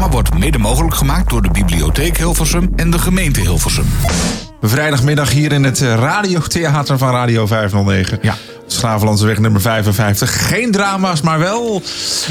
programma wordt mede mogelijk gemaakt door de Bibliotheek Hilversum en de gemeente Hilversum. Vrijdagmiddag hier in het eh, radiotheater van Radio 509. Ja. Schravenlandseweg nummer 55. Geen drama's, maar wel...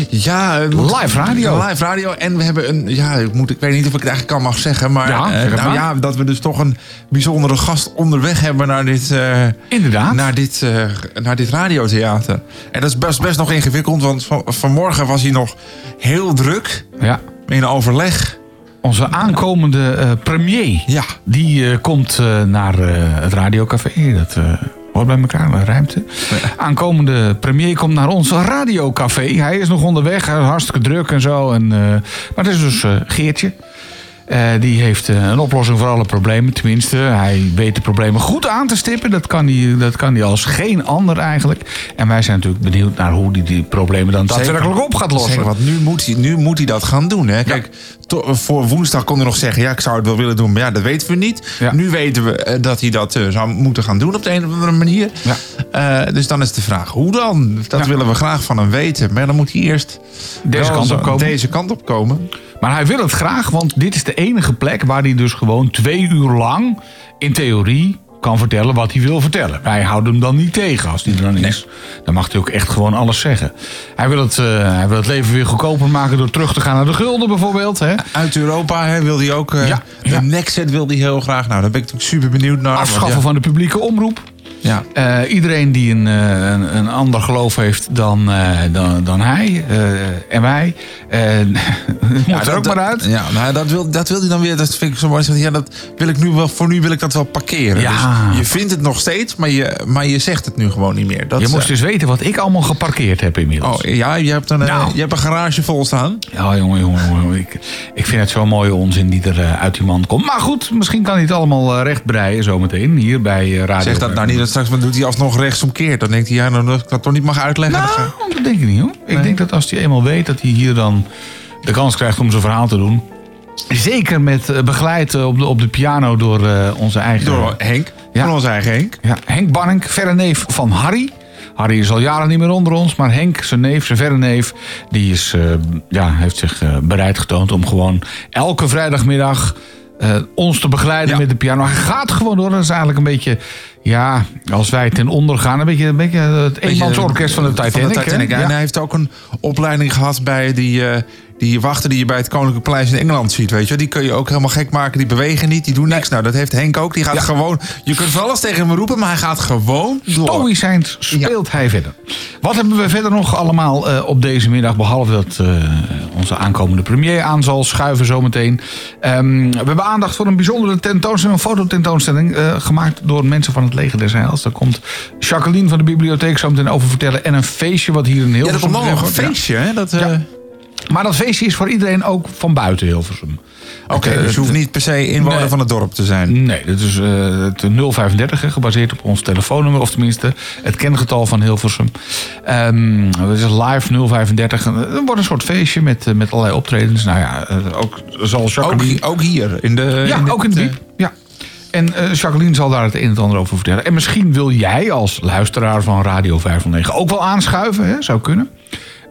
Ja, moet- Live radio. Live radio. En we hebben een... Ja, ik, moet, ik weet niet of ik het eigenlijk al mag zeggen. Maar, Ja, eh, zeg nou maar. ja, dat we dus toch een bijzondere gast onderweg hebben naar dit... eh, Inderdaad. Naar dit, eh, naar dit radiotheater. En dat is best, best nog ingewikkeld, want van, vanmorgen was hij nog heel druk Ja. In overleg. Onze aankomende eh, premier. Ja. Die eh, komt eh, naar het radiocafé. Dat hoort bij elkaar, een ruimte. Aankomende premier komt naar ons radiocafé. Hij is nog onderweg, hartstikke druk en zo. En, maar het is dus Geertje. Eh, die heeft eh, een oplossing voor alle problemen. Tenminste, hij weet de problemen goed aan te stippen. Dat kan hij, dat kan hij als geen ander eigenlijk. En wij zijn natuurlijk benieuwd naar hoe hij die problemen dan daadwerkelijk op gaat lossen. Zeker, want nu moet, hij, nu moet hij dat gaan doen. Hè? Kijk, to- voor woensdag kon hij nog zeggen... ja, ik zou het wel willen doen, maar ja, dat weten we niet. Ja. Nu weten we eh, dat hij dat zou moeten gaan doen op de een of andere manier. Ja. Dus dan is de vraag, hoe dan? Dat Ja. willen we graag van hem weten. Maar dan moet hij eerst Deze kant op komen. Deze kant op komen. Maar hij wil het graag, want dit is de enige plek waar hij dus gewoon twee uur lang in theorie kan vertellen wat hij wil vertellen. Wij houden hem dan niet tegen als hij er dan is. Dan mag hij ook echt gewoon alles zeggen. Hij wil het, eh, hij wil het leven weer goedkoper maken door terug te gaan naar de gulden bijvoorbeeld. Hè? Uit Europa hè, wil hij ook... eh Ja, de ja. Nexet wil hij heel graag. Nou, daar ben ik natuurlijk super benieuwd naar. Afschaffen ja, van de publieke omroep. Ja. Eh, iedereen die een, eh, een, een ander geloof heeft dan, eh, dan, dan hij en wij, moet er ook dat- maar uit. Ja, nou, dat, wil, dat wil hij dan weer. Dat vind ik zo mooi. Ja, dat wil ik nu wel, voor nu wil ik dat wel parkeren. Ja. Dus je vindt het nog steeds, maar je, maar je zegt het nu gewoon niet meer. Dat, Je moest dus weten wat ik allemaal geparkeerd heb inmiddels. Oh ja, je hebt een, Nou. je hebt een garage vol staan. Ja, jongen, jongen, jongen. Ik, ik vind het zo'n mooie onzin die er uit die man komt. Maar goed, misschien kan hij het allemaal eh, rechtbreien zometeen hier bij Radio. Zeg dat nou niet, straks doet hij alsnog rechtsomkeerd. Dan denkt hij, ja, nou, dat ik dat toch niet mag uitleggen. Nou, dat denk ik niet hoor. Ik denk dat als hij eenmaal weet dat hij hier dan de kans krijgt om zijn verhaal te doen. Zeker met eh, begeleid eh, op de, op de piano door eh, onze eigen... Door Henk, Ja. van onze eigen Henk. Ja, Henk Banning, verre neef van Harry. Harry is al jaren niet meer onder ons, maar Henk, zijn neef, zijn verre neef, die is, ja, heeft zich bereid getoond om gewoon elke vrijdagmiddag eh, ons te begeleiden Ja. met de piano. Hij gaat gewoon door. Dat is eigenlijk een beetje, ja, als wij ten onder gaan, een beetje, een beetje het eenmansorkest van de Titanic. hè? Titanic. En hij heeft ook een opleiding gehad bij die, die wachten die je bij het Koninklijk Paleis in Engeland ziet. Weet je? wel. Die kun je ook helemaal gek maken. Die bewegen niet, die doen niks. Nou, dat heeft Henk ook. Die gaat Ja. gewoon. Je kunt van alles tegen hem roepen, maar hij gaat gewoon door. Stoïcijns speelt hij verder. Wat hebben we verder nog allemaal eh, op deze middag? Behalve dat eh, onze aankomende premier aan zal schuiven zometeen. Ehm, we hebben aandacht voor een bijzondere tentoonstelling, een fototentoonstelling. eh, gemaakt door mensen van het Leger des Heils. Daar komt Jacqueline van de bibliotheek zo meteen over vertellen. En een feestje wat hier in Ja, dat komt nog een feestje, hè? Dat, Ja. Maar dat feestje is voor iedereen ook van buiten Hilversum. Oké, Het, dus je hoeft niet per se inwoner Nee. van het dorp te zijn. Nee, dat is eh, het 035, hè, gebaseerd op ons telefoonnummer. Of tenminste, het kengetal van Hilversum. Ehm het is live 035. En Er wordt een soort feestje met, eh, met allerlei optredens. Nou ja, eh, ook zal Ook, Jacqueline... hi- ook hier, in de... ja, in ook in de biep. Ja. En eh, Jacqueline zal daar het een en ander over vertellen. En misschien wil jij als luisteraar van Radio 509 ook wel aanschuiven. Hè? Zou kunnen.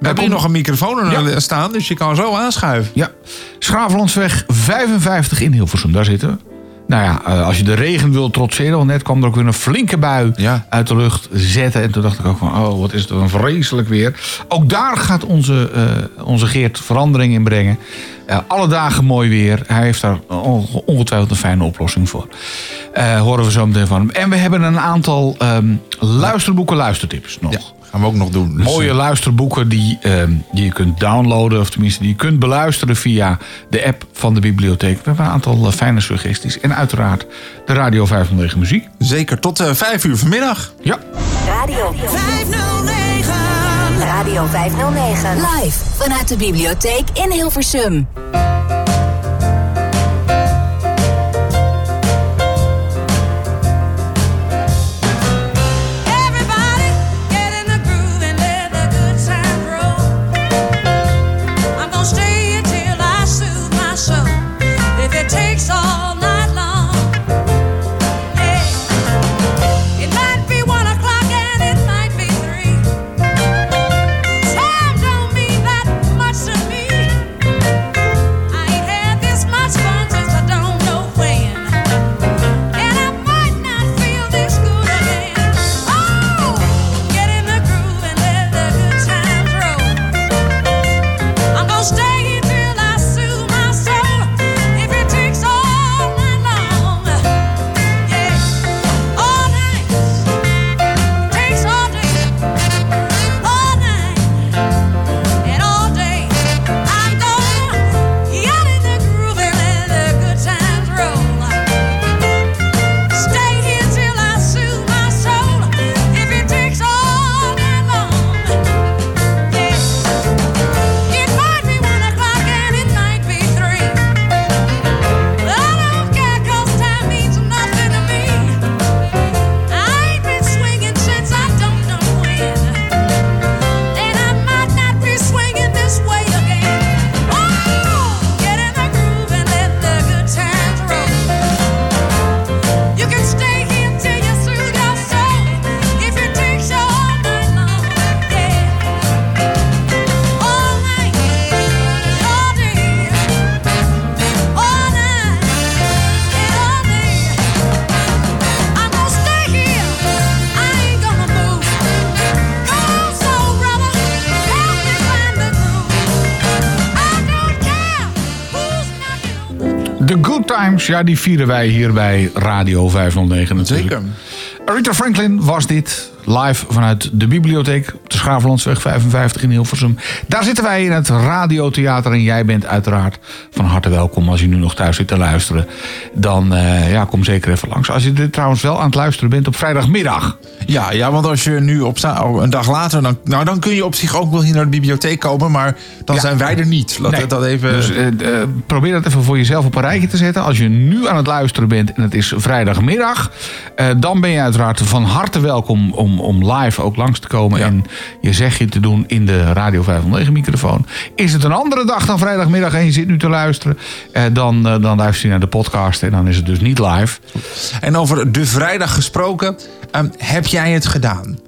We hebben hier nog een microfoon er staan, dus je kan zo aanschuiven. Ja, Schravenlandsweg 55 in Hilversum, daar zitten we. Nou ja, eh, als je de regen wil trotseren, want net kwam er ook weer een flinke bui Ja. uit de lucht zetten. En toen dacht ik ook van, oh, wat is het een vreselijk weer. Ook daar gaat onze, eh, onze Geert verandering in brengen. Eh, alle dagen mooi weer. Hij heeft daar onge- ongetwijfeld een fijne oplossing voor. Eh, horen we zo meteen van hem. En we hebben een aantal ehm, luisterboeken, luistertips nog. Ja, gaan we ook nog doen. Dus, Mooie eh, luisterboeken die, ehm, die je kunt downloaden, of tenminste die je kunt beluisteren via de app van de bibliotheek. We hebben een aantal eh, fijne suggesties. En uiteraard de Radio 509 muziek. Zeker, tot eh, vijf uur vanmiddag. Ja. Radio 509. Radio 509. Live vanuit de bibliotheek in Hilversum. Ja, die vieren wij hier bij Radio 509 natuurlijk. Zeker. Aretha Franklin was dit, live vanuit de bibliotheek Schaaflandsweg 55 in Hilversum. Daar zitten wij in het radiotheater en jij bent uiteraard van harte welkom als je nu nog thuis zit te luisteren. Dan eh, ja, kom zeker even langs. Als je dit trouwens wel aan het luisteren bent op vrijdagmiddag. Ja, ja, want als je nu op oh, een dag later, dan, nou, dan kun je op zich ook wel hier naar de bibliotheek komen, maar dan Ja. zijn wij er niet. Laat Nee. dat even. Dus eh, eh, probeer dat even voor jezelf op een rijtje te zetten. Als je nu aan het luisteren bent en het is vrijdagmiddag, dan ben je uiteraard van harte welkom om, om live ook langs te komen Ja. en je zegje te doen in de Radio 509 microfoon. Is het een andere dag dan vrijdagmiddag en je zit nu te luisteren, eh, dan, eh, dan luister je naar de podcast en dan is het dus niet live. En over de vrijdag gesproken, ehm, heb jij het gedaan?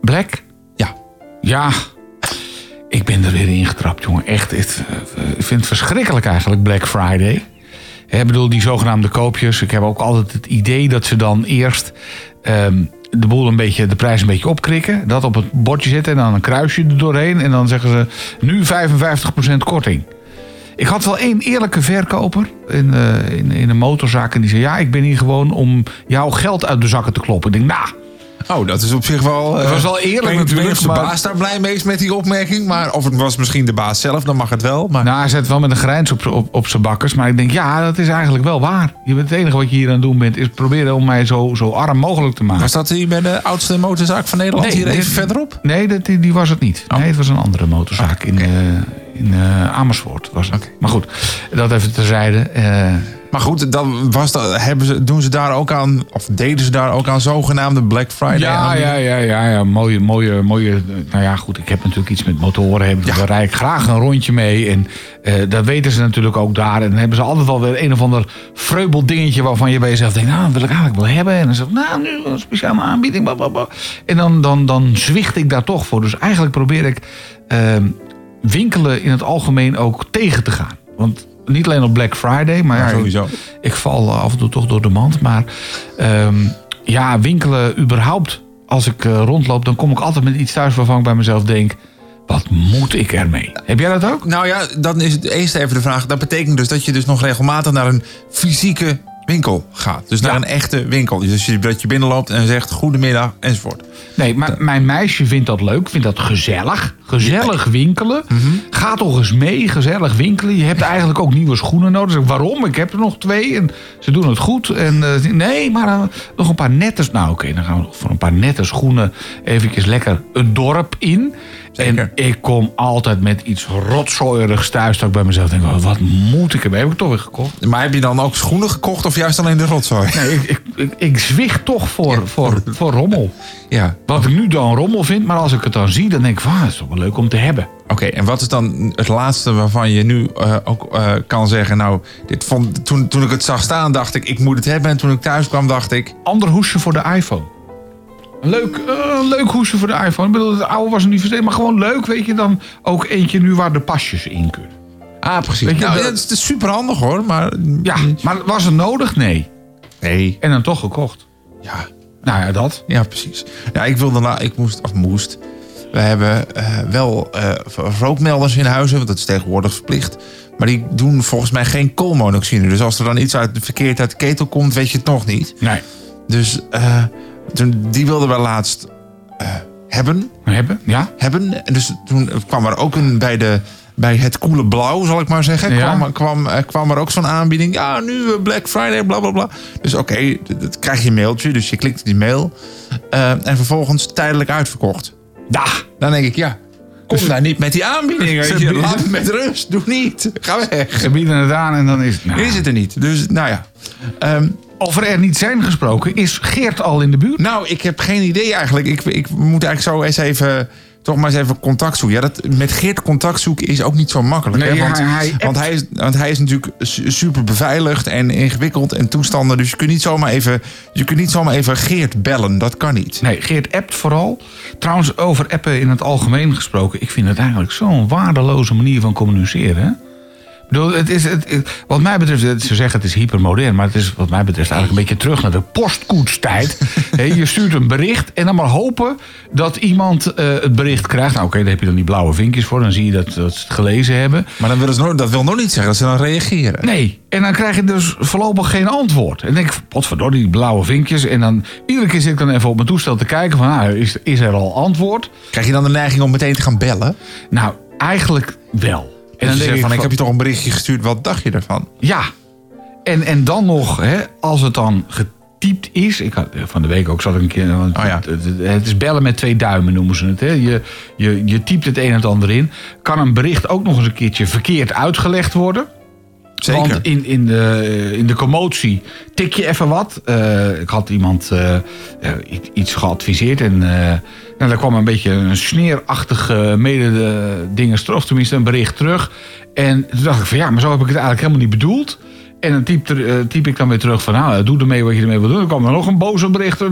Black? Ja. Ja, ik ben er weer ingetrapt, jongen. Echt, het, eh, ik vind het verschrikkelijk eigenlijk, Black Friday. Ik bedoel, die zogenaamde koopjes. Ik heb ook altijd het idee dat ze dan eerst ehm, de boel een beetje, de prijs een beetje opkrikken. Dat op het bordje zetten en dan een kruisje er doorheen. En dan zeggen ze, nu 55% korting. Ik had wel één eerlijke verkoper in, eh, in, in een motorzaak. En die zei, ja, ik ben hier gewoon om jouw geld uit de zakken te kloppen. Ik denk, nou... Oh, dat is op zich wel. Dat was wel eerlijk niet natuurlijk, of de maar- baas daar blij mee is met die opmerking. Maar, of het was misschien de baas zelf, dan mag het wel. Maar Nou, hij zet wel met een grijns op, op, op zijn bakkers. Maar ik denk, ja, dat is eigenlijk wel waar. Je bent het enige wat je hier aan het doen bent... is proberen om mij zo, zo arm mogelijk te maken. was dat hier bij de oudste motorzaak van Nederland? hier even dit- verderop? Nee, dat, die, die was het niet. Oh. Nee, het was een andere motorzaak in, eh, in eh, Amersfoort. Was het. Maar goed, dat even terzijde. Eh Maar goed, dan was dat, hebben ze, doen ze daar ook aan, of deden ze daar ook aan zogenaamde Black Friday? ja, ja, ja, ja, ja. Mooie, mooie, mooie. eh, Nou ja, goed. Ik heb natuurlijk iets met motoren. Heb, Daar rijd ik graag een rondje mee. En eh, dat weten ze natuurlijk ook daar. En dan hebben ze altijd wel weer een of ander vreubel dingetje waarvan je bij jezelf denkt, nou, dat wil ik eigenlijk wel hebben. En dan zeg ik, nou, nu een speciale aanbieding. En dan, dan, dan zwicht ik daar toch voor. Dus eigenlijk probeer ik ehm, winkelen in het algemeen ook tegen te gaan. Want niet alleen op Black Friday, maar ja, sowieso. ik val af en toe toch door de mand. Maar ehm, ja, winkelen überhaupt. Als ik eh, rondloop, dan kom ik altijd met iets thuis waarvan ik bij mezelf denk... Wat moet ik ermee? Heb jij dat ook? Nou ja, dan is het eerst even de vraag. Dat betekent dus dat je dus nog regelmatig naar een fysieke winkel gaat. Dus naar Ja. een echte winkel. Dus dat je binnenloopt en zegt goedemiddag enzovoort. Nee, maar mijn meisje vindt dat leuk, vindt dat gezellig. Gezellig winkelen. Ga toch eens mee, gezellig winkelen. Je hebt eigenlijk ook nieuwe schoenen nodig. Waarom? Ik heb er nog twee en ze doen het goed. En, eh, nee, maar eh, nog een paar nette... Nou oké, dan gaan we voor een paar nette schoenen eventjes lekker het dorp in. Zeker. En ik kom altijd met iets rotzooierigs thuis. Dat ik bij mezelf denk, oh, wat moet ik ermee? Heb ik toch weer gekocht. Maar heb je dan ook schoenen gekocht of juist alleen de rotzooi? Nee, ik, ik, ik, ik zwicht toch voor, voor, voor rommel. Ja. Wat ik nu dan rommel vind, maar als ik het dan zie, dan denk ik, ah, dat is toch wel leuk om te hebben. Oké, en wat is dan het laatste waarvan je nu eh, ook eh, kan zeggen... nou, dit vond, toen, toen ik het zag staan dacht ik, ik moet het hebben. En toen ik thuis kwam dacht ik... Ander hoesje voor de iPhone. Leuk, een leuk hoesje voor de iPhone. Ik bedoel, het oude was er niet versteed, maar gewoon leuk, weet je. Dan ook eentje nu waar de pasjes in kunnen. Ah, precies. Weet je, nou, dat- het is super handig hoor, maar... Ja, maar was het nodig? Nee. Nee. En dan toch gekocht. Ja, Nou ja, dat. Ja, precies. Ja, ik wilde na, ik moest, of moest. We hebben eh, wel eh, rookmelders in huizen, want dat is tegenwoordig verplicht. Maar die doen volgens mij geen koolmonoxide. Dus als er dan iets uit, verkeerd uit de ketel komt, weet je het nog niet. Nee. Dus toen, die wilden we laatst eh, hebben. Hebben? Ja? hebben. En dus toen kwam er ook een bij de. Bij het koele blauw, zal ik maar zeggen, Ja. kwam, kwam, eh, kwam er ook zo'n aanbieding. Ja, nu eh, Black Friday, bla bla bla. Dus oké, dat- dat krijg je een mailtje. Dus je klikt die mail. En vervolgens tijdelijk uitverkocht. Ja. Dan denk ik, ja, kom daar niet met die aanbieding. Weet Ze je. bieden- Laat me met rust, doe niet. Ga weg. Ze bieden het aan en dan is het... Nou, Is het er niet. Dus nou ja. Ehm, Over er niet zijn gesproken, is Geert al in de buurt? Nou, ik heb geen idee eigenlijk. Ik, ik moet eigenlijk zo eens even. Toch maar eens even contact zoeken. Ja, dat, met Geert contact zoeken is ook niet zo makkelijk. Nee, hè? Want, hij- want, hij is, want hij is natuurlijk su- super beveiligd en ingewikkeld en toestanden. Dus je kunt niet zomaar even, je kunt niet zomaar even Geert bellen. Dat kan niet. Nee, Geert appt vooral. Trouwens, over appen in het algemeen gesproken. Ik vind het eigenlijk zo'n waardeloze manier van communiceren. Hè? Ik bedoel, het is, het, het- wat mij betreft, ze zeggen het is hypermodern, maar het is wat mij betreft eigenlijk een beetje terug naar de postkoetstijd. Hé, je stuurt een bericht en dan maar hopen dat iemand eh, het bericht krijgt. Nou, oké, daar heb je dan die blauwe vinkjes voor, dan zie je dat, dat ze het gelezen hebben. Maar dan willen ze dat wil nog niet zeggen dat ze dan reageren. Nee, en dan krijg je dus voorlopig geen antwoord. En dan denk ik, potverdorie, die blauwe vinkjes. En dan iedere keer zit ik dan even op mijn toestel te kijken van, ah, is, is er al antwoord? Krijg je dan de neiging om meteen te gaan bellen? Nou, eigenlijk wel. En dan denk je van, ik heb je toch een berichtje gestuurd, wat dacht je ervan? Ja. En, en dan nog, hè, als het dan getypt is. Ik had, eh, van de week ook zat ik een keer. Want Oh ja. het, het- het is bellen met twee duimen, noemen ze het. Hè. Je, je, je typt het een en het ander in. Kan een bericht ook nog eens een keertje verkeerd uitgelegd worden? Zeker. Want in, in, de, in de commotie tik je even wat. Eh, ik had iemand eh, eh, iets- geadviseerd. En eh, nou, daar kwam een beetje een sneerachtige mededingers terug. Of tenminste een bericht terug. En toen dacht ik van ja, maar zo heb ik het eigenlijk helemaal niet bedoeld. En dan typ, eh, typ ik dan weer terug van nou, doe ermee wat je ermee wil doen. Dan kwam er nog een boze bericht.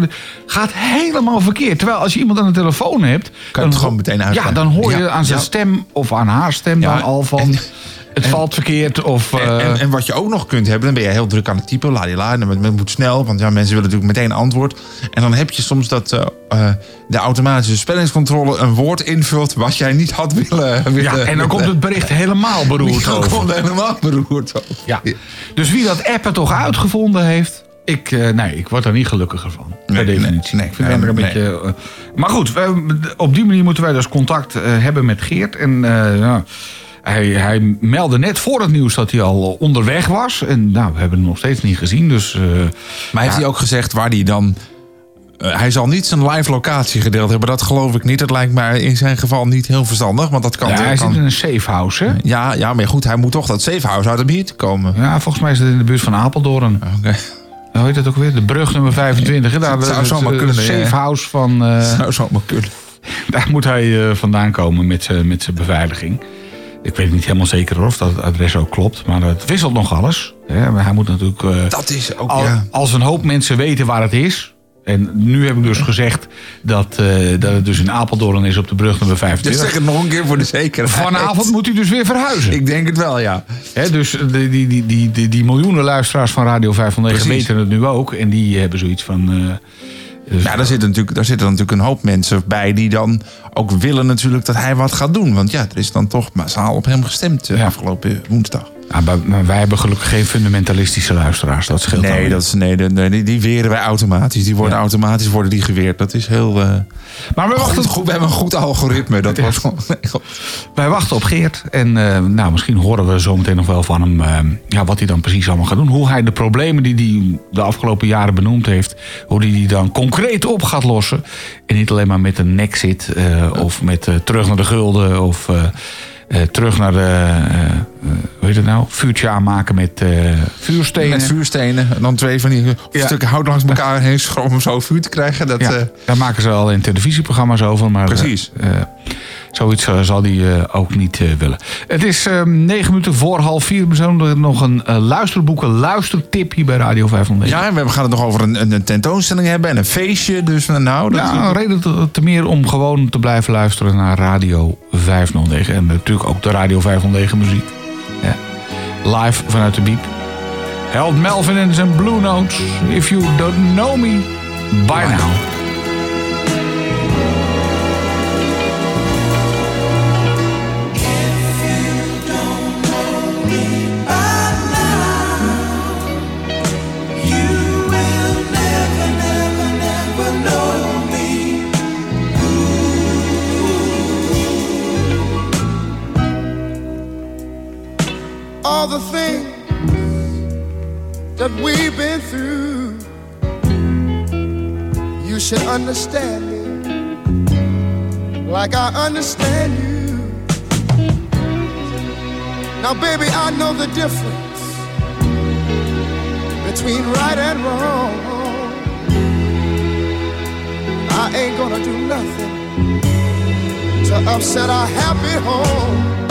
Gaat helemaal verkeerd. Terwijl als je iemand aan de telefoon hebt... Kan je het gewoon meteen Ja, uitleggen. dan hoor je Ja, aan zijn ja. stem of aan haar stem Ja, dan al van... en- het valt verkeerd of... En, eh, en, en wat je ook nog kunt hebben, dan ben je heel druk aan het typen. La die la, en het moet snel, want ja, mensen willen natuurlijk meteen een antwoord. En dan heb je soms dat eh, eh, de automatische spellingscontrole een woord invult wat jij niet had willen. willen Ja, en dan komt het bericht helemaal beroerd Dan over. komt het helemaal beroerd over. Ja. Dus wie dat appen toch uitgevonden heeft... Ik, nee, ik word daar niet gelukkiger van. Per Nee, definitie. nee, ik vind nee, het een nee. beetje... maar goed, we- op die manier moeten wij dus contact hebben met Geert. En ja, hij, hij meldde net voor het nieuws dat hij al onderweg was. En nou, we hebben hem nog steeds niet gezien. Dus eh, Maar heeft hij ook gezegd waar hij dan... eh, hij zal niet zijn live locatie gedeeld hebben. Dat geloof ik niet. Dat lijkt mij in zijn geval niet heel verstandig. Want dat kan... ja, hij kan- zit in een safe house, hè? ja, ja, maar goed, hij moet toch dat safehouse uit de buurt komen. Ja, volgens mij is het in de buurt van Apeldoorn. Oké. Hoe heet dat ook weer? De brug nummer 25. hè? Daar, Het zou het- zomaar kunnen, ja. safe house van... eh, Zou zo maar kunnen. Daar moet hij eh, vandaan komen met met zijn beveiliging. Ik weet niet helemaal zeker of dat adres ook klopt. Maar het wisselt nog alles. Hè? Maar hij moet natuurlijk... eh, Dat is ook, al- ja. Als een hoop mensen weten waar het is... En nu heb ik dus gezegd dat, eh, dat het dus in Apeldoorn is op de brug nummer Dus 25. zeg het nog een keer voor de zekerheid. Vanavond moet hij dus weer verhuizen. Ik denk het wel, ja. Hè, dus die, die, die, die, die, miljoenen luisteraars van Radio 509 Precies. weten het nu ook. En die hebben zoiets van... eh, dus- Ja, daar zitten, natuurlijk, daar zitten natuurlijk een hoop mensen bij die dan ook willen natuurlijk dat hij wat gaat doen. Want ja, er is dan toch massaal op hem gestemd eh, Ja. afgelopen woensdag. Ja, maar, wij hebben gelukkig geen fundamentalistische luisteraars. Dat scheelt Nee, dat is, nee, nee die, weren wij automatisch. Die worden Ja. automatisch worden die geweerd. Dat is heel... eh, Maar we wachten, goed, we hebben een goed algoritme. Dat wordt gewoon... wij wachten op Geert. En eh, nou, misschien horen we zometeen nog wel van hem eh, ja, wat hij dan precies allemaal gaat doen. Hoe hij de problemen die hij de afgelopen jaren benoemd heeft, hoe hij die dan concreet op gaat lossen. En niet alleen maar met een eh, of met terug naar de gulden of terug naar de, hoe heet het nou, vuurtje aanmaken met eh, vuurstenen. Met vuurstenen. En dan twee van die Ja. stukken hout langs elkaar heen schroeven om zo vuur te krijgen. Dat, Ja, eh, daar maken ze al in televisieprogramma's over. Maar, Precies. eh, eh, zoiets eh, zal hij eh, ook niet eh, willen. Het is eh, negen minuten voor half vier. We zullen nog een eh, luisterboek, een luistertip hier bij Radio 509. ja, we gaan het nog over een, een, een tentoonstelling hebben en een feestje. Dus nou, dat, Ja, een reden te, te meer om gewoon te blijven luisteren naar Radio 509. En natuurlijk ook de Radio 509 muziek. Ja. Live vanuit de Biep. Held Melvin en zijn Blue Notes. If you don't know me by now. All the things that we've been through. You should understand me like I understand you. Now, baby, I know the difference between right and wrong. I ain't gonna do nothing to upset our happy home.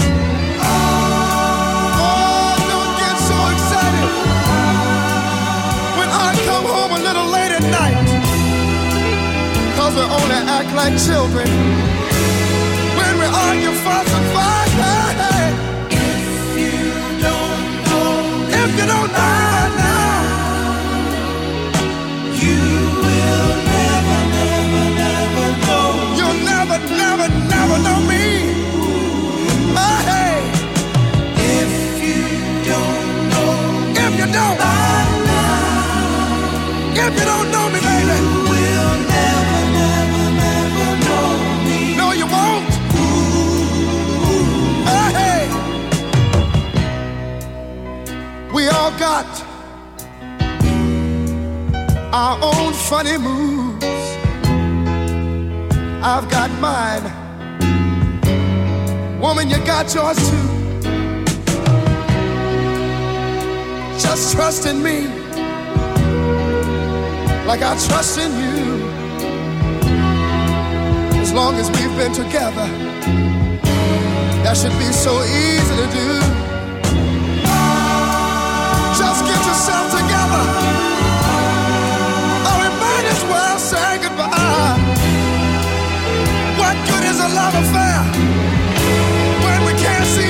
because we only act like children. When we argue, for and. Hey. If you don't know, if you don't know now, you will never, never, never know. You'll never, never, never know me. If you don't know, now, if you don't know me, baby. Got our own funny moves. I've got mine. Woman, you got yours too. Just trust in me like I trust in you. As long as we've been together, that should be so easy to do. Well say goodbye. What good is a love affair when we can't see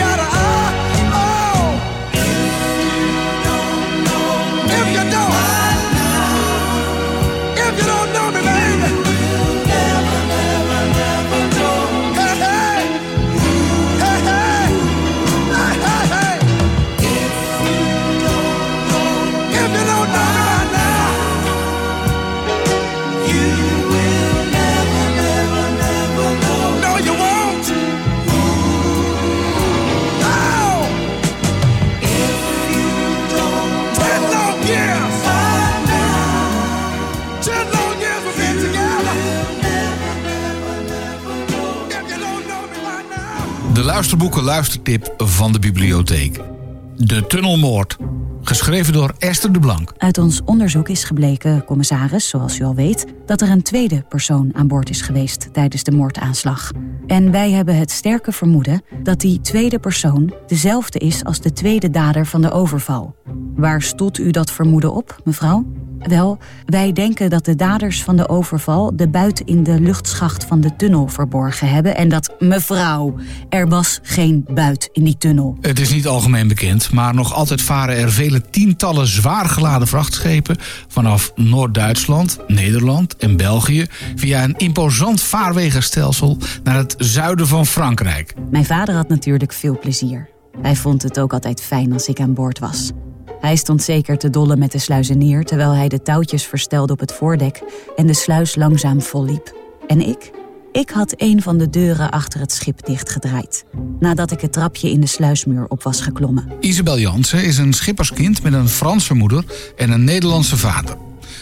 luisterboeken luistertip van de bibliotheek. De Tunnelmoord. Geschreven door Esther de Blank. Uit ons onderzoek is gebleken, commissaris, zoals u al weet, dat er een tweede persoon aan boord is geweest tijdens de moordaanslag. En wij hebben het sterke vermoeden dat die tweede persoon dezelfde is als de tweede dader van de overval. Waar stoelt u dat vermoeden op, mevrouw? Wel, wij denken dat de daders van de overval de buit in de luchtschacht van de tunnel verborgen hebben en dat, mevrouw, er was geen buit in die tunnel. Het is niet algemeen bekend, maar nog altijd varen er vele tientallen zwaar geladen vrachtschepen vanaf Noord-Duitsland, Nederland en België via een imposant vaarwegenstelsel naar het zuiden van Frankrijk. Mijn vader had natuurlijk veel plezier. Hij vond het ook altijd fijn als ik aan boord was. Hij stond zeker te dollen met de sluizenier terwijl hij de touwtjes verstelde op het voordek en de sluis langzaam volliep. En ik? Ik had een van de deuren achter het schip dichtgedraaid, nadat ik het trapje in de sluismuur op was geklommen. Isabel Jansen is een schipperskind met een Franse moeder en een Nederlandse vader.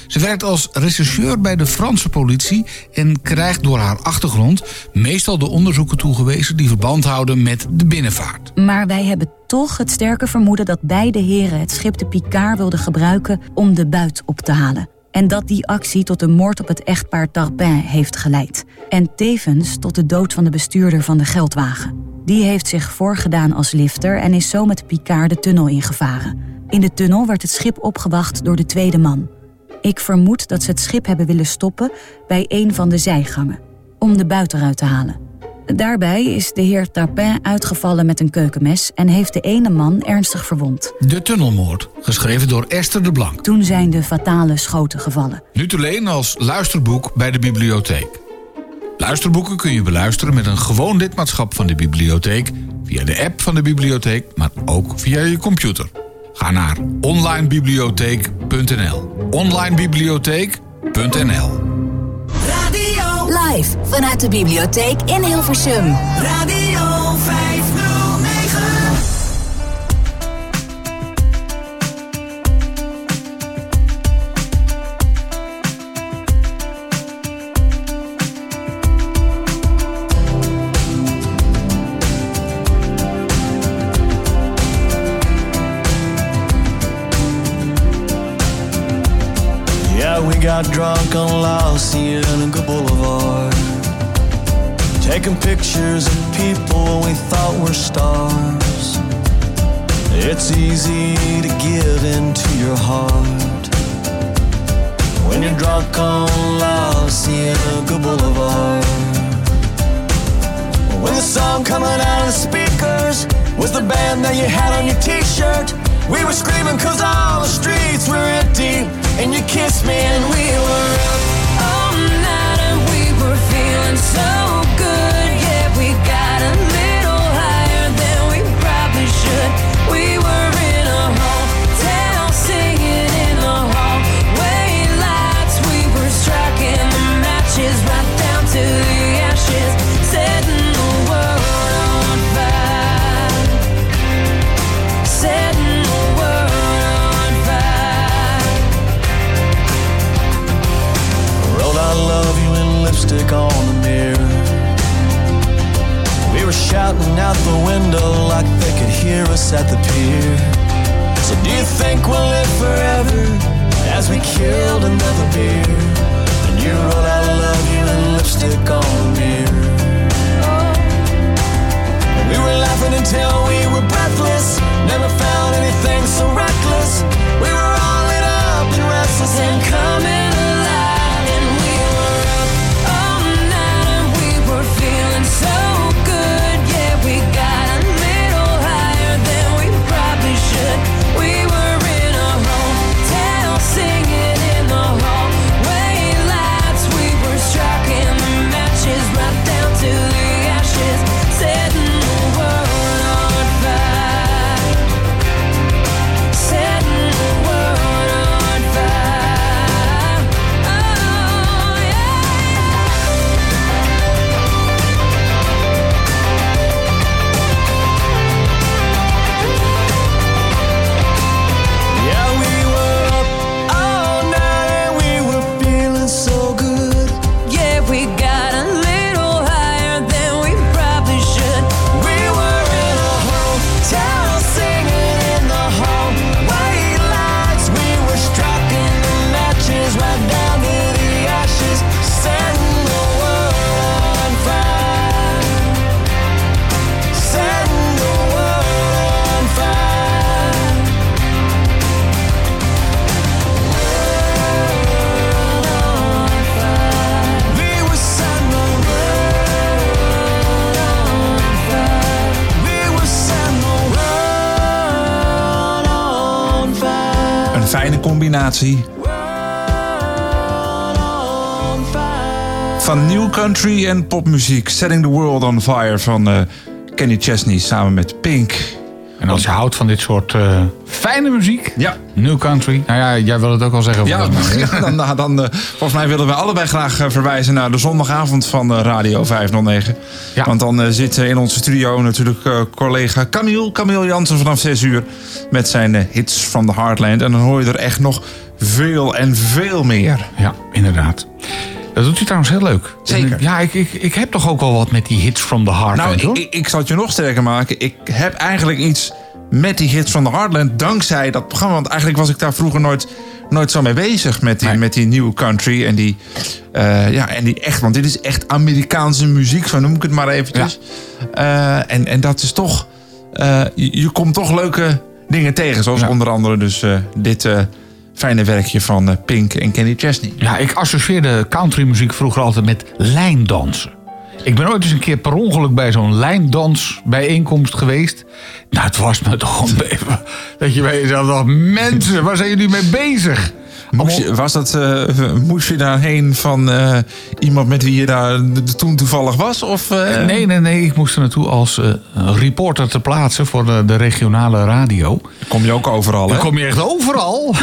Ze werkt als rechercheur bij de Franse politie en krijgt door haar achtergrond meestal de onderzoeken toegewezen die verband houden met de binnenvaart. Maar wij hebben toch het sterke vermoeden dat beide heren het schip de Picard wilden gebruiken om de buit op te halen. En dat die actie tot de moord op het echtpaar Tarpin heeft geleid. En tevens tot de dood van de bestuurder van de geldwagen. Die heeft zich voorgedaan als lifter en is zo met Picard de tunnel ingevaren. In de tunnel werd het schip opgewacht door de tweede man. Ik vermoed dat ze het schip hebben willen stoppen bij een van de zijgangen, om de buit eruit te halen. Daarbij is de heer Tarpin uitgevallen met een keukenmes en heeft de ene man ernstig verwond. De Tunnelmoord, geschreven door Esther de Blank. Toen zijn de fatale schoten gevallen. Nu te leen als luisterboek bij de bibliotheek. Luisterboeken kun je beluisteren met een gewoon lidmaatschap van de bibliotheek... via de app van de bibliotheek, maar ook via je computer. Ga naar onlinebibliotheek.nl onlinebibliotheek.nl Radio. Live vanuit de bibliotheek in Hilversum. Radio Drunk on La Cienega Boulevard. Taking pictures of people we thought were stars. It's easy to give into your heart. When you're drunk on La Cienega Boulevard. When the song coming out of the speakers was the band that you had on your t-shirt. We were screaming cause all the streets were empty. And you kissed me and we were up all night and we were feeling so lipstick on the mirror. We were shouting out the window like they could hear us at the pier. So do you think we'll live forever as we killed another beer? And you wrote I love you in lipstick on the mirror. And we were laughing until we were breathless. Never found anything so reckless. We were all lit up and restless and coming. Van new country en popmuziek. Setting the World on Fire van eh, Kenny Chesney samen met Pink. En als je houdt van dit soort eh, fijne muziek, Ja. New Country. Nou ja, jij wil het ook al zeggen. Ja, volgens mij. ja, dan, dan, dan, eh, volgens mij willen we allebei graag eh, verwijzen naar de zondagavond van Radio 509. Ja. Want dan eh, zit in onze studio natuurlijk collega Camille, Camille Jansen vanaf 6 uur met zijn hits from the Heartland. En dan hoor je er echt nog veel en veel meer. Ja, inderdaad. Dat doet hij trouwens heel leuk. Zeker. Ja, ik, ik, ik heb toch ook wel wat met die hits from the heart. Nou, ik, ik, ik zal het je nog sterker maken. Ik heb eigenlijk iets met die hits van de Heartland dankzij dat programma. Want eigenlijk was ik daar vroeger nooit, nooit zo mee bezig met die, Nee. met die nieuwe country. En die, eh, ja, en die echt, want dit is echt Amerikaanse muziek, zo noem ik het maar eventjes. Eh, en, en dat is toch, eh, je, je komt toch leuke dingen tegen. Zoals Ja. onder andere dus dit fijne werkje van eh, Pink en Kenny Chesney. Ja, ik associeerde countrymuziek vroeger altijd met lijndansen. Ik ben ooit eens een keer per ongeluk bij zo'n lijndansbijeenkomst geweest. Nou, het was me toch een. Dat je bij jezelf dacht, mensen, waar zijn jullie mee bezig? Moest je, was dat, eh, moest je daarheen van eh, iemand met wie je daar toen toevallig was? Of, eh? Nee, nee, nee. Ik moest er naartoe als reporter te plaatsen voor de, de regionale radio. Kom je ook overal, hè? Dan kom je echt overal.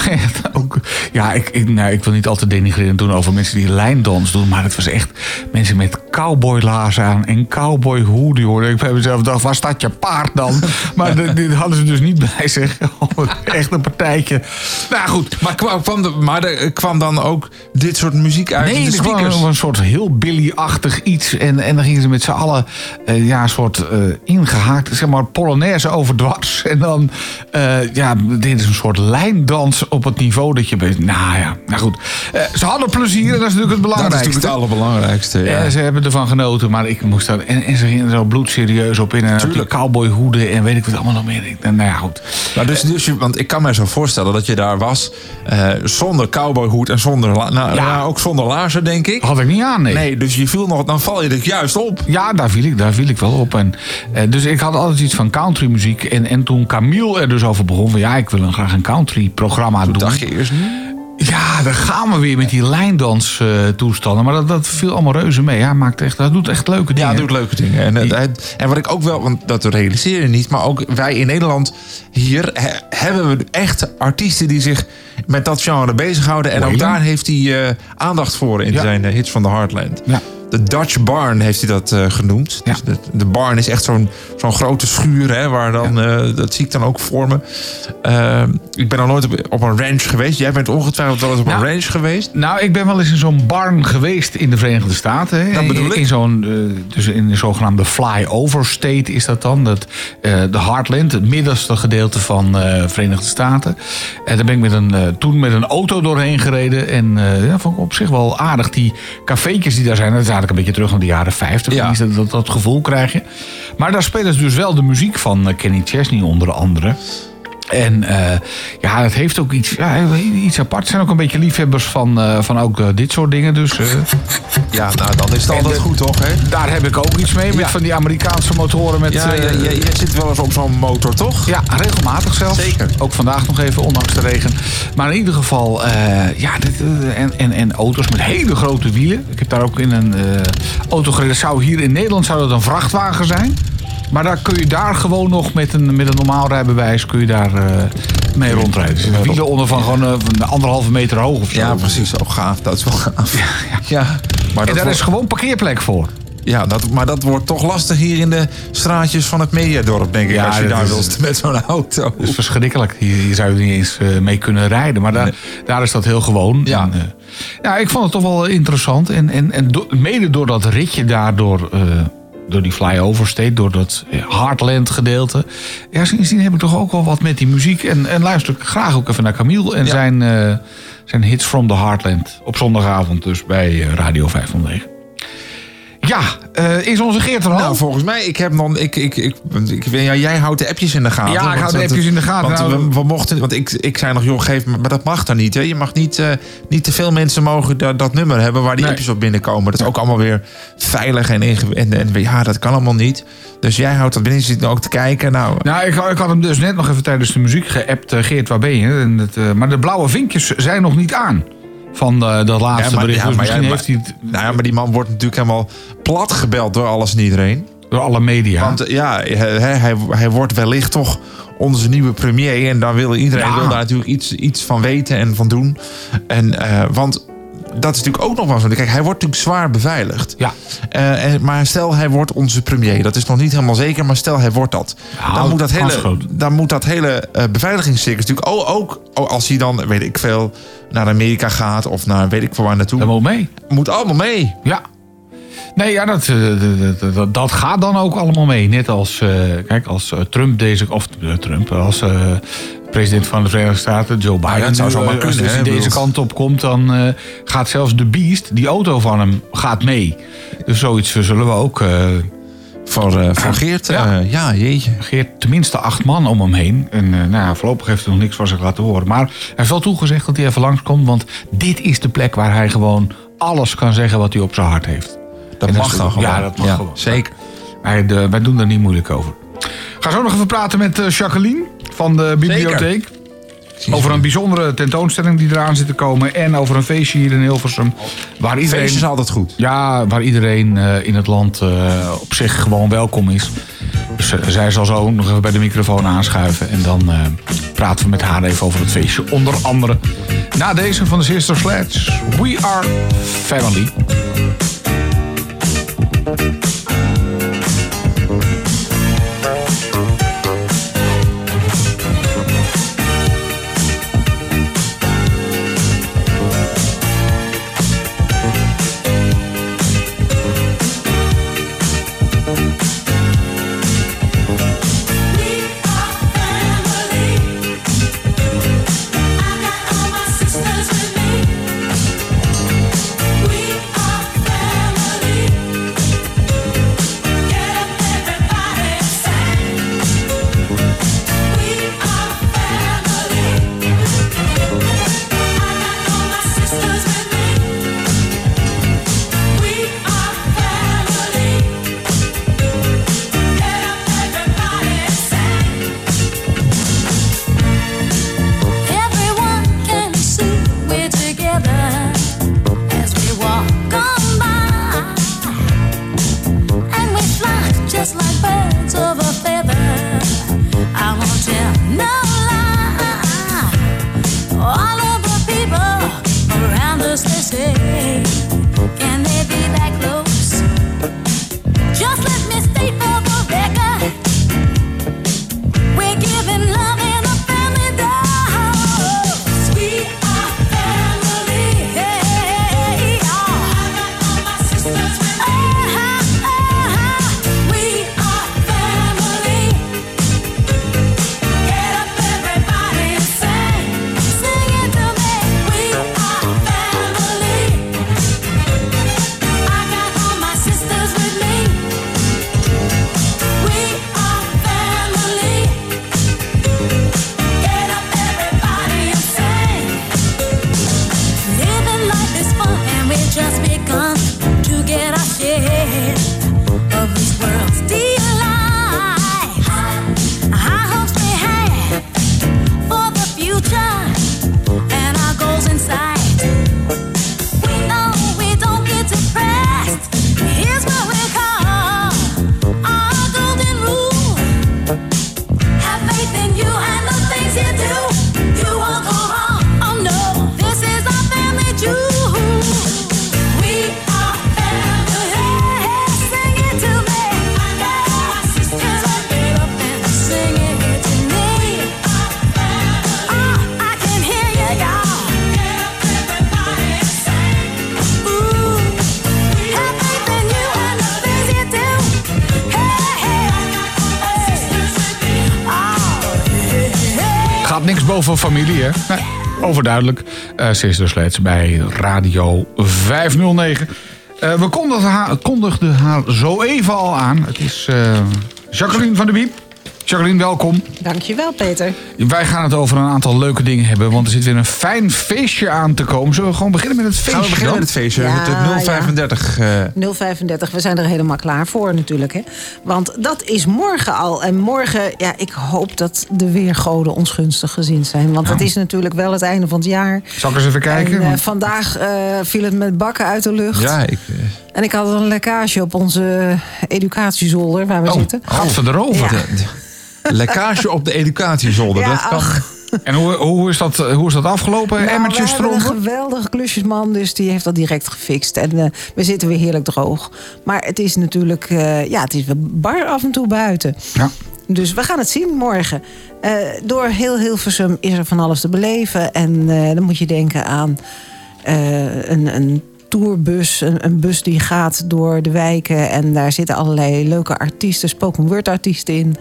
Ja, ik, ik, nou, ik wil niet altijd denigrerend doen over mensen die lijndans doen. Maar het was echt mensen met cowboylaarzen aan en cowboyhoeden. hoor. Ik bij mezelf dacht, waar staat je paard dan? Maar dit hadden ze dus niet bij zich. Echt een partijtje. Nou goed. Maar, kwam, kwam de- maar er kwam dan ook dit soort muziek uit Nee, de er speakers? een soort heel Billy-achtig iets. En, en dan gingen ze met z'n allen eh, ja, een soort eh, ingehaakt, zeg maar, polonaise overdwars. En dan eh, ja, deden ze een soort lijndans op het niveau dat je... bent. Nou ja, nou goed. Ze hadden plezier en dat is natuurlijk het dat is belangrijkste. natuurlijk het allerbelangrijkste. Ja. Ze hebben ervan genoten, maar ik moest daar... En, en ze gingen er zo bloedserieus op in. En op die Tuurlijk. cowboyhoeden en weet ik wat allemaal nog meer. Nou ja, goed. Nou, dus, dus je, want ik kan me zo voorstellen dat je daar was zonder cowboyhoed en zonder, la- nou, Ja. ja, ook zonder laarzen, denk ik. Had ik niet aan, nee. Nee, dus je viel nog, dan val je er juist op. Ja, daar viel ik, daar viel ik wel op. En, eh, dus ik had altijd iets van countrymuziek. En, en toen Camille er dus over begon van... ja, ik wil een, graag een country-programma doen. Dacht je eerst, Ja, dan gaan we weer met die lijndans eh, toestanden. Maar dat, dat viel allemaal reuze mee. Hij maakt echt, hij doet echt leuke dingen. Ja, doet leuke dingen. En, eh, en wat ik ook wel, want dat realiseer je niet, maar ook wij in Nederland hier he- hebben we echt artiesten die zich met dat genre bezighouden. En ook daar heeft hij eh, aandacht voor in Ja. zijn eh, hits van de Heartland. Ja. de Dutch Barn heeft hij dat eh, genoemd. Ja. Dus de, de barn is echt zo'n zo'n grote schuur, hè, waar dan, dat zie ik dan ook voor me. Ik ben nog nooit op, op een ranch geweest. Jij bent ongetwijfeld wel eens op Nou, een ranch geweest. Nou, ik ben wel eens in zo'n barn geweest in de Verenigde Staten. Hè. Dat bedoel in, ik. in zo'n, dus in de zogenaamde flyover state is dat dan. Dat, de Heartland, het middelste gedeelte van de Verenigde Staten. En daar ben ik met een, toen met een auto doorheen gereden. En eh ja, vond ik op zich wel aardig. Die cafeetjes die daar zijn, dat is eigenlijk een beetje terug naar de jaren 50. Ja. Dat, dat, dat gevoel krijg je. Maar daar spelen ze dus wel de muziek van eh, Kenny Chesney onder andere. En eh, ja, het heeft ook iets, ja, iets apart. Zijn ook een beetje liefhebbers van, eh, van ook eh, dit soort dingen. Dus Ja, nou dan is het altijd de- goed, toch? Hè? daar heb ik ook iets mee. Met Ja. van die Amerikaanse motoren. Met, Ja, jij, zit wel eens op zo'n motor, toch? ja, regelmatig zelfs. Zeker. Ook vandaag nog even, ondanks de regen. Maar in ieder geval, ja, dit, en, en, en auto's met hele grote wielen. Ik heb daar ook in een auto gereden. Zou hier in Nederland zou dat een vrachtwagen zijn. Maar daar kun je daar gewoon nog met een, met een normaal rijbewijs kun je daar eh, mee rondrijden. Zitten wielen onder van gewoon eh, van anderhalve meter hoog of zo. Ja, precies. Ook gaaf. Dat is wel gaaf. Ja, maar En daar wordt- is gewoon parkeerplek voor. Ja, dat, maar dat wordt toch lastig hier in de straatjes van het Mediadorp, denk ik. Ja, als je daar wilt met zo'n auto. Dat is verschrikkelijk. Hier, hier zou je niet eens eh, mee kunnen rijden. Maar daar, daar is dat heel gewoon. Ja. En, eh, ja, ik vond het toch wel interessant. En, en, en do- mede door dat ritje daardoor... eh door die flyover state, door dat eh, Heartland gedeelte. Ja, sindsdien heb ik toch ook wel wat met die muziek. En, en luister ik graag ook even naar Camille en Ja. zijn, eh, zijn hits from the Heartland. Op zondagavond dus bij eh, Radio 509. Ja, eh, is onze Geert er al? Nou, volgens mij, ik heb dan. Ik, ik, ik, ik, ja, jij houdt de appjes in de gaten. Ja, ik want hou de appjes in de gaten. Want Nou, we, we mochten, want ik, ik zei nog, joh, geef me, maar dat mag dan niet. Hè? Je mag niet, eh, niet te veel mensen mogen dat, dat nummer hebben waar die Nee. appjes op binnenkomen. Dat is ook allemaal weer veilig en ingewikkeld. En, en ja, dat kan allemaal niet. Dus jij houdt dat binnen, je zit ook te kijken. Nou, Nou, ik, ik had hem dus net nog even tijdens de muziek geappt. eh, Geert, waar ben je? En het, maar de blauwe vinkjes zijn nog niet aan. Van eh, dat laatste maar- bericht. ja, dus maar misschien ja, heeft hij nou ja, maar die man wordt natuurlijk helemaal plat gebeld door alles en iedereen. door alle media. Want eh, ja, hij, hij, hij wordt wellicht toch onze nieuwe premier. En daar wil iedereen wil daar natuurlijk iets, iets van weten en van doen. En, eh, want dat is natuurlijk ook nog wel zo. Kijk, hij wordt natuurlijk zwaar beveiligd. ja. Eh, en, maar stel hij wordt onze premier. Dat is nog niet helemaal zeker, maar stel hij wordt dat. Dan, moet dat hele, dan moet dat hele eh, beveiligingscircus natuurlijk ook, ook als hij dan, weet ik veel, naar Amerika gaat of naar weet ik veel waar naartoe. Dat moet mee. Moet allemaal mee. Ja. Nee, ja, dat, eh, dat, dat, dat gaat dan ook allemaal mee. Net als, eh, kijk, als eh, Trump deze... Of Trump, als president van de Verenigde Staten, Joe Biden... dat zou zomaar kunnen, Als hij deze kant op komt, dan gaat zelfs de Beast, die auto van hem, gaat mee. Dus zoiets zullen we ook... Voor, voor Geert. Ja. Ja. ja, jeetje. Geert tenminste acht man om hem heen. En nou ja, voorlopig heeft hij nog niks van zich laten horen. Maar hij heeft wel toegezegd dat hij even langskomt. Want dit is de plek waar hij gewoon alles kan zeggen wat hij op zijn hart heeft. Dat En mag dan gewoon. Ja, dat mag gewoon. Zeker. Wij, de- wij doen daar niet moeilijk over. Ga zo nog even praten met eh, Jacqueline van de bibliotheek. Over een bijzondere tentoonstelling die eraan zit te komen. En over een feestje hier in Hilversum. Waar iedereen, Feest is altijd goed. ja, waar iedereen eh, in het land eh, op zich gewoon welkom is. Dus zij zal zo nog even bij de microfoon aanschuiven. En dan praten we met haar even over het feestje. Onder andere na deze van de Sister Sledge. We are family. We overduidelijk. Eh ze is dus steeds bij Radio 509. Eh, we kondigden haar, haar zo even al aan. Het is eh, Jacqueline van der Wiep. Jacqueline, welkom. Dankjewel, Peter. Wij gaan het over een aantal leuke dingen hebben, want er zit weer een fijn feestje aan te komen. Zullen we gewoon beginnen met het feestje? Gaan we beginnen dan? met het feestje? Ja, het 035. eh, 035, we zijn er helemaal klaar voor natuurlijk. Hè? Want dat is morgen al. En morgen, ja, ik hoop dat de weergoden ons gunstig gezind zijn. Want het is natuurlijk wel het einde van het jaar. Zal ik eens even kijken? En, eh, vandaag eh, viel het met bakken uit de lucht. ja, ik, eh, En ik had een lekkage op onze educatiezolder waar we oh, zitten. gaat ze erover? Ja. Lekkage op de educatiezolder. Ja, dat kan. ach. En hoe, hoe, is dat, hoe is dat afgelopen? Nou, Emmertjes we een geweldige klusjesman, dus die heeft dat direct gefixt. En eh, we zitten weer heerlijk droog. Maar het is natuurlijk, eh, ja, het is wel bar af en toe buiten. Ja. Dus we gaan het zien morgen. Eh, door heel Hilversum is er van alles te beleven. En eh, dan moet je denken aan eh, een, een tourbus. Een, een bus die gaat door de wijken. En daar zitten allerlei leuke artiesten, spoken word artiesten in.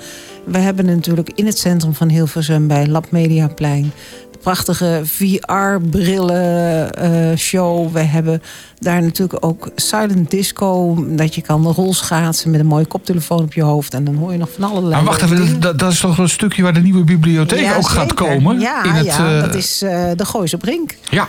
We hebben natuurlijk in het centrum van Hilversum bij Lab Mediaplein... de prachtige VR-brillen eh, show. We hebben daar natuurlijk ook silent disco. Dat je kan rolschaatsen met een mooie koptelefoon op je hoofd. En dan hoor je nog van allerlei... Maar wacht even, dat, dat is toch een stukje waar de nieuwe bibliotheek Ja, ook gaat komen? Ja, in het, ja eh, dat is eh, de Gooise Brink. Ja,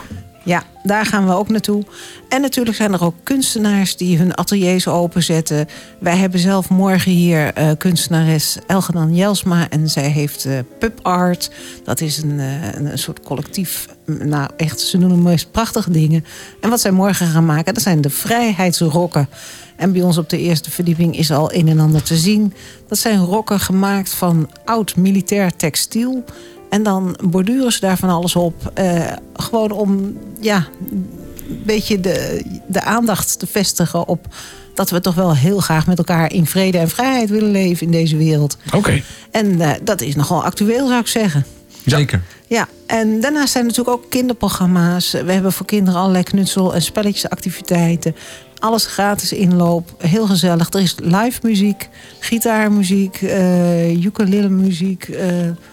Ja, daar gaan we ook naartoe. En natuurlijk zijn er ook kunstenaars die hun ateliers openzetten. Wij hebben zelf morgen hier eh, kunstenares Elgenan Jelsma. En zij heeft eh pub art. Dat is een, eh, een, soort collectief. Nou, echt, ze doen de meest prachtige dingen. En wat zij morgen gaan maken, dat zijn de vrijheidsrokken. En bij ons op de eerste verdieping is al een en ander te zien. Dat zijn rokken gemaakt van oud militair textiel. En dan borduren ze daar van alles op. eh, gewoon om ja, een beetje de, de aandacht te vestigen op dat we toch wel heel graag met elkaar in vrede en vrijheid willen leven in deze wereld. oké. En eh, dat is nogal actueel, zou ik zeggen. Zeker. Ja, en daarnaast zijn er natuurlijk ook kinderprogramma's. We hebben voor kinderen allerlei knutsel- en spelletjesactiviteiten. Alles gratis inloop, heel gezellig. Er is live muziek, gitaarmuziek, eh ukulele muziek. eh,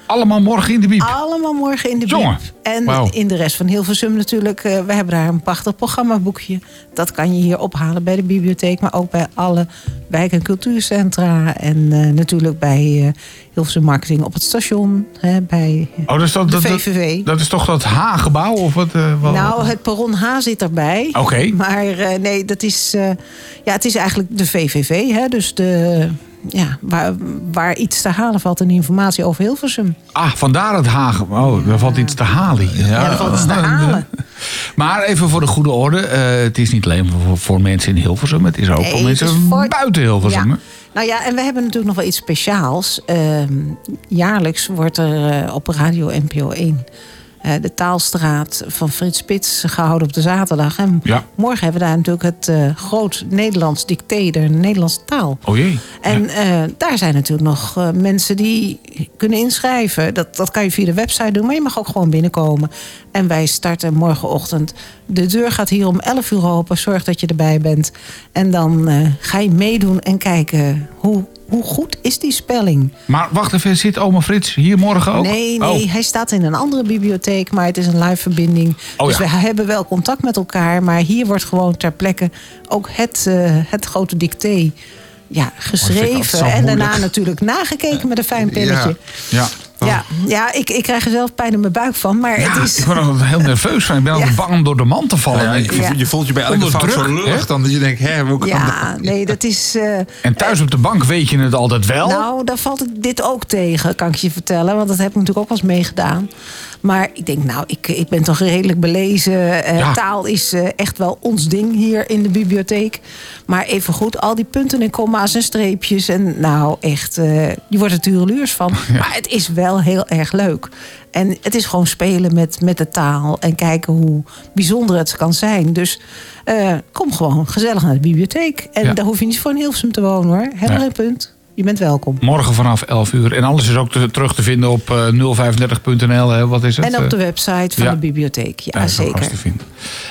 Allemaal morgen in de biep. allemaal morgen in de Jongen, biep. En in de rest van Hilversum natuurlijk. eh, we hebben daar een prachtig programmaboekje. Dat kan je hier ophalen bij de bibliotheek. Maar ook bij alle wijk- en cultuurcentra. En eh, natuurlijk bij eh, Hilversum Marketing op het station. Hè, bij Oh, dus dat, de dat, dat, VVV. dat is toch dat H-gebouw? Of wat? wat- Nou, het perron H zit erbij. Oké. Maar nee, dat is, ja, het is eigenlijk de VVV. Hè? Dus de, ja, waar, waar iets te halen valt en informatie over Hilversum. Ah, vandaar het H-gebouw. Oh, daar valt iets te halen. Ja, daar valt iets te halen. Maar even voor de goede orde. eh, het is niet alleen voor, voor mensen in Hilversum. Het is ook Nee, voor mensen voor- buiten Hilversum. Ja. Nou ja, en we hebben natuurlijk nog wel iets speciaals. Ehm, jaarlijks wordt er eh, op Radio NPO 1 eh, de taalstraat van Frits Spits gehouden op de zaterdag. En Ja. morgen hebben we daar natuurlijk het eh, groot Nederlands dicté, de Nederlandse taal. Oh jee. En eh, daar zijn natuurlijk nog eh, mensen die kunnen inschrijven. Dat, dat kan je via de website doen, maar je mag ook gewoon binnenkomen. En wij starten morgenochtend. De deur gaat hier om 11 uur open. Zorg dat je erbij bent. En dan eh, ga je meedoen en kijken hoe, hoe goed is die spelling. Maar wacht even, zit oma Frits hier morgen ook? Nee, nee, Oh. hij staat in een andere bibliotheek, maar het is een live verbinding. Oh, dus ja. we hebben wel contact met elkaar, maar hier wordt gewoon ter plekke ook het, eh, het grote dicté ja, Oh, geschreven. en daarna natuurlijk nagekeken met een fijn pennetje. Ja. Ja, ja, ik, ik krijg er zelf pijn in mijn buik van, maar Ja, het is... ik word er heel nerveus van. Ik ben altijd bang om door de man te vallen. Ja, je, ik- Ja. je voelt je bij elke Onder fout zo druk, lullig. Dan dat je denkt, hè, hoe kan Ja, dat? nee, dat is... eh, En thuis op de bank weet je het altijd wel. Nou, daar valt het dit ook tegen, kan ik je vertellen. Want dat heb ik natuurlijk ook wel eens meegedaan. Maar ik denk, nou, ik, ik ben toch redelijk belezen. Eh, Ja. Taal is eh, echt wel ons ding hier in de bibliotheek. Maar even goed, al die punten en komma's en streepjes. En nou, echt, eh, je wordt er tureluurs van. Maar het is wel heel erg leuk. En het is gewoon spelen met, met de taal. En kijken hoe bijzonder het kan zijn. Dus kom gewoon gezellig naar de bibliotheek. En Ja. daar hoef je niet voor een Hilversum te wonen hoor. Helemaal geen punt. Je bent welkom. Morgen vanaf 11 uur. En alles is ook te- terug te vinden op eh, 035.nl. hè. Wat is het? En op de Eh, website van ja. de bibliotheek. Ja, is alles zeker. te vinden.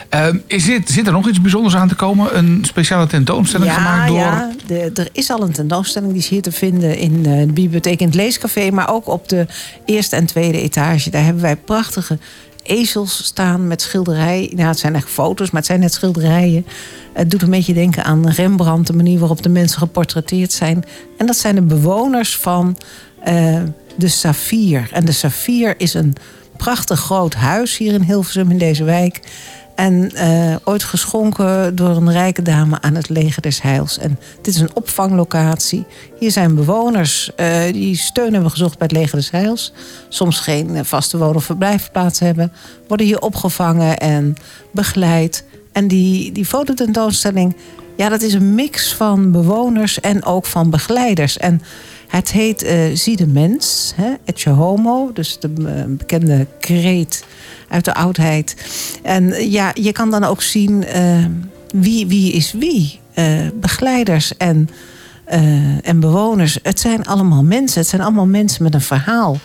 Ehm, is dit, zit er nog iets bijzonders aan te komen? Een speciale tentoonstelling gemaakt door... Ja, de, er is al een tentoonstelling die is hier te vinden in eh, de bibliotheek in het leescafé, maar ook op de eerste en tweede etage. Daar hebben wij prachtige ezels staan met schilderijen. Nou, het zijn echt foto's, maar het zijn net schilderijen. Het doet een beetje denken aan Rembrandt, de manier waarop de mensen geportretteerd zijn. En dat zijn de bewoners van eh, de Saffier. En de Saffier is een prachtig groot huis hier in Hilversum in deze wijk. En eh, ooit geschonken door een rijke dame aan het leger des Heils. En dit is een opvanglocatie. Hier zijn bewoners eh, die steun hebben gezocht bij het leger des Heils. Soms geen vaste woon- of verblijfplaats hebben. Worden hier opgevangen en begeleid. En die, die fototentoonstelling, ja, dat is een mix van bewoners en ook van begeleiders. En het heet eh Zie de mens, hè, Etje Homo. Dus de bekende kreet uit de oudheid. En eh, ja, je kan dan ook zien eh, wie, wie is wie. Eh, begeleiders en, en bewoners. Het zijn allemaal mensen. Het zijn allemaal mensen met een verhaal.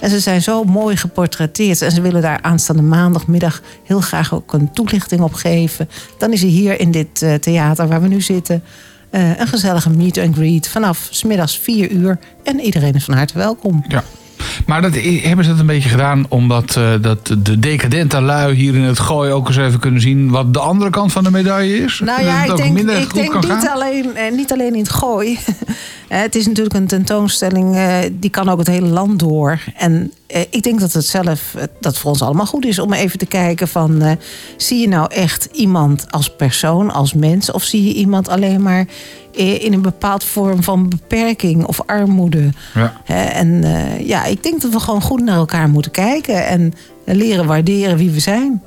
En ze zijn zo mooi geportretteerd. En ze willen daar aanstaande maandagmiddag heel graag ook een toelichting op geven. Dan is er hier in dit theater waar we nu zitten... een gezellige meet and greet vanaf 's middags 4 uur. En iedereen is van harte welkom. Ja. Maar dat, hebben ze dat een beetje gedaan omdat eh, dat de decadente lui hier in het gooi ook eens even kunnen zien wat de andere kant van de medaille is? Nou Dat ja, ik denk, ik denk niet, gaan? alleen, eh, niet alleen in het gooi. Het is natuurlijk een tentoonstelling, eh, die kan ook het hele land door. En eh, ik denk dat het zelf, eh, dat voor ons allemaal goed is om even te kijken van... eh, zie je nou echt iemand als persoon, als mens... of zie je iemand alleen maar in een bepaald vorm van beperking of armoede... Ja. Hè, en eh, ja, ik denk dat we gewoon goed naar elkaar moeten kijken... en leren waarderen wie we zijn.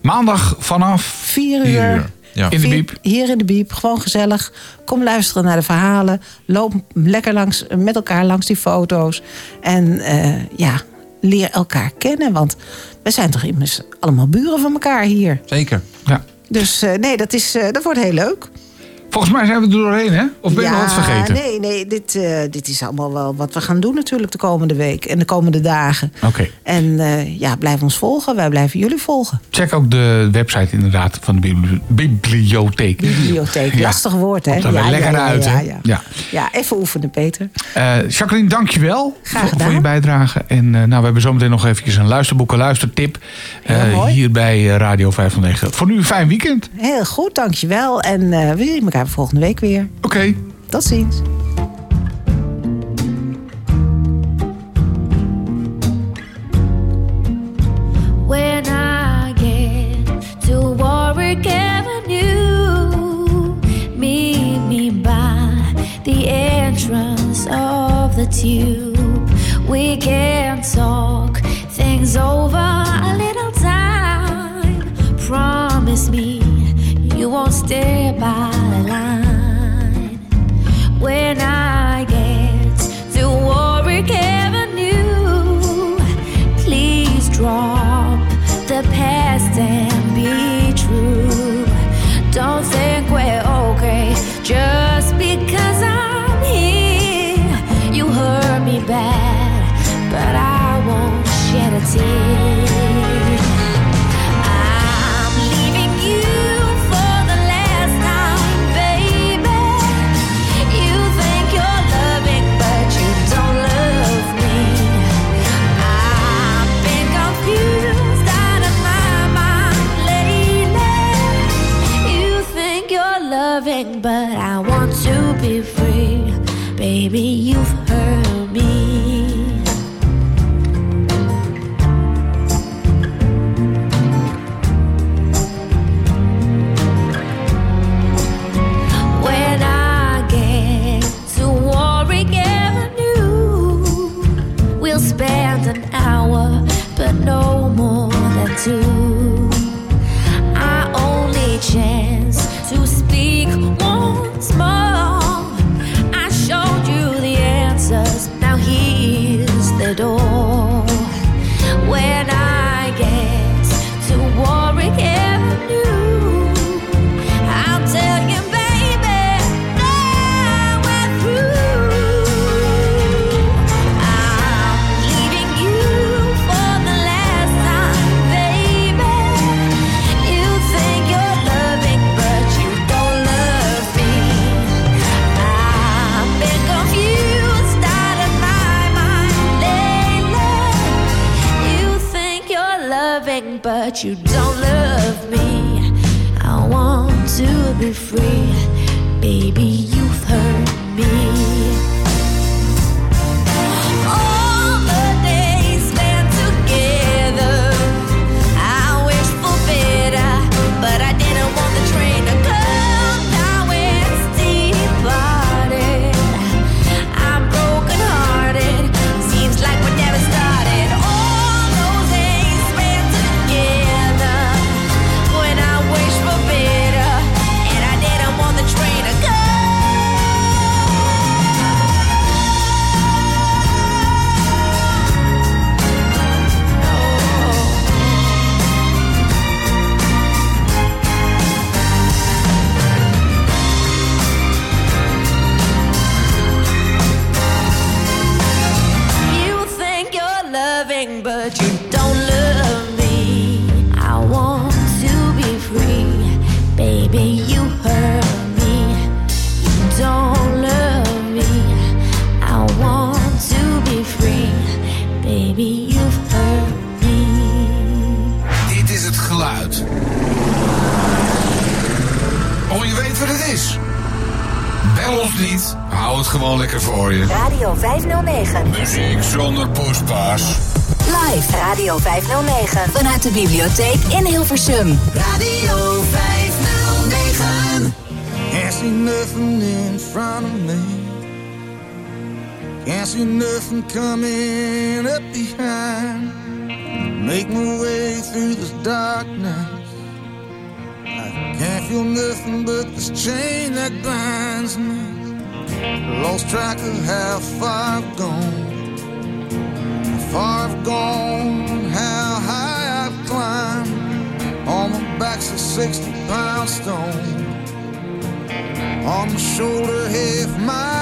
Maandag vanaf Vier uur. Vier uur, ja. in de biep. Hier in de biep, gewoon gezellig. Kom luisteren naar de verhalen. Loop lekker langs, met elkaar langs die foto's. En eh, ja, leer elkaar kennen. Want we zijn toch immers allemaal buren van elkaar hier. Zeker. Ja. Dus eh, nee, dat, is, eh, dat wordt heel leuk. Volgens mij zijn we er doorheen, hè? Of ben je nog wat vergeten? Nee, nee dit, eh, dit is allemaal wel wat we gaan doen natuurlijk de komende week. En de komende dagen. Oké. En eh, ja, blijf ons volgen. Wij blijven jullie volgen. Check ook de website inderdaad van de bibli- bibliotheek. Bibliotheek. Ja. Lastig woord, hè? Komt er wel lekker uit, ja, hè? Ja, Ja. ja, even oefenen, Peter. Eh, Jacqueline, dankjewel Graag voor, voor je bijdrage. En nou, we hebben zometeen nog eventjes een luisterboek, een luistertip. hier bij Radio 509. Voor nu een fijn weekend. Heel goed, dankjewel. En we zien elkaar volgende week weer. Oké. Tot ziens. When I get to Warwick Avenue, meet me by the entrance of the tube. We can talk things over a little time. Promise me you won't stay by the line. When I to free, baby. Stadsbibliotheek in Hilversum. Radio 509. Can't see nothing in front of me. Can't see nothing coming up behind. Make my way through this darkness. I can't feel nothing but this chain that binds me. Lost track of how. milestone on the shoulder half mile.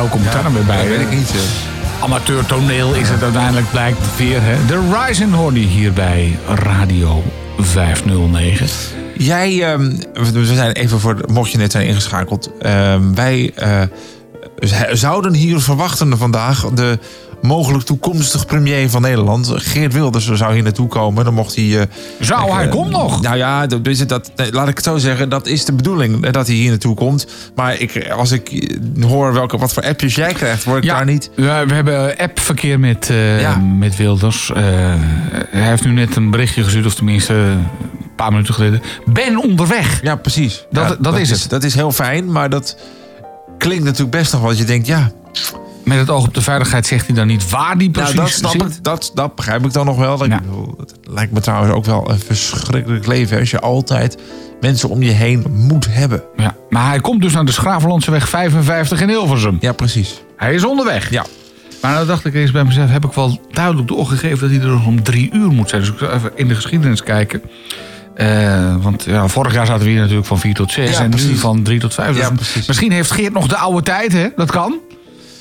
Hoe komt het daar dan weer bij? Dat weet ik niet. eh. Amateur toneel is het uiteindelijk, blijkt weer. Hè? De Rising hoorde je hier bij Radio 509. Jij, ehm, we zijn even voor, mocht je net zijn ingeschakeld. ehm, wij eh, zouden hier verwachten vandaag de mogelijk toekomstig premier van Nederland. Geert Wilders zou hier naartoe komen. Dan mocht hij... eh, Zou, hij eh, komt nog. Nou ja, dat, is het, dat, laat ik het zo zeggen. Dat is de bedoeling eh, dat hij hier naartoe komt. Maar ik, als ik hoor welke, wat voor appjes jij krijgt, word ik daar niet... Ja, we hebben appverkeer met, Ja. met Wilders. Hij heeft nu net een berichtje gestuurd, of tenminste een paar minuten geleden. Ben onderweg. Ja, precies. Dat- Ja, dat is het. Dat is heel fijn, maar dat klinkt natuurlijk best nog wat je denkt, ja... Met het oog op de veiligheid zegt hij dan niet waar die precies Nou, dat snap zit. ik. Dat, dat begrijp ik dan nog wel. Dat, Ja. lijkt me trouwens ook wel een verschrikkelijk leven. Als je altijd mensen om je heen moet hebben. Ja. Maar hij komt dus naar de Schravenlandseweg 55 in Hilversum. Ja, precies. Hij is onderweg. Ja. Maar nou dacht ik eens bij mezelf, heb ik wel duidelijk doorgegeven dat hij er nog om drie uur moet zijn. Dus ik zal even in de geschiedenis kijken. Eh, want ja, vorig jaar zaten we hier natuurlijk van 4 tot 6 Ja, en nu van 3 tot 5. Ja, Dus misschien heeft Geert nog de oude tijd, hè? Dat kan.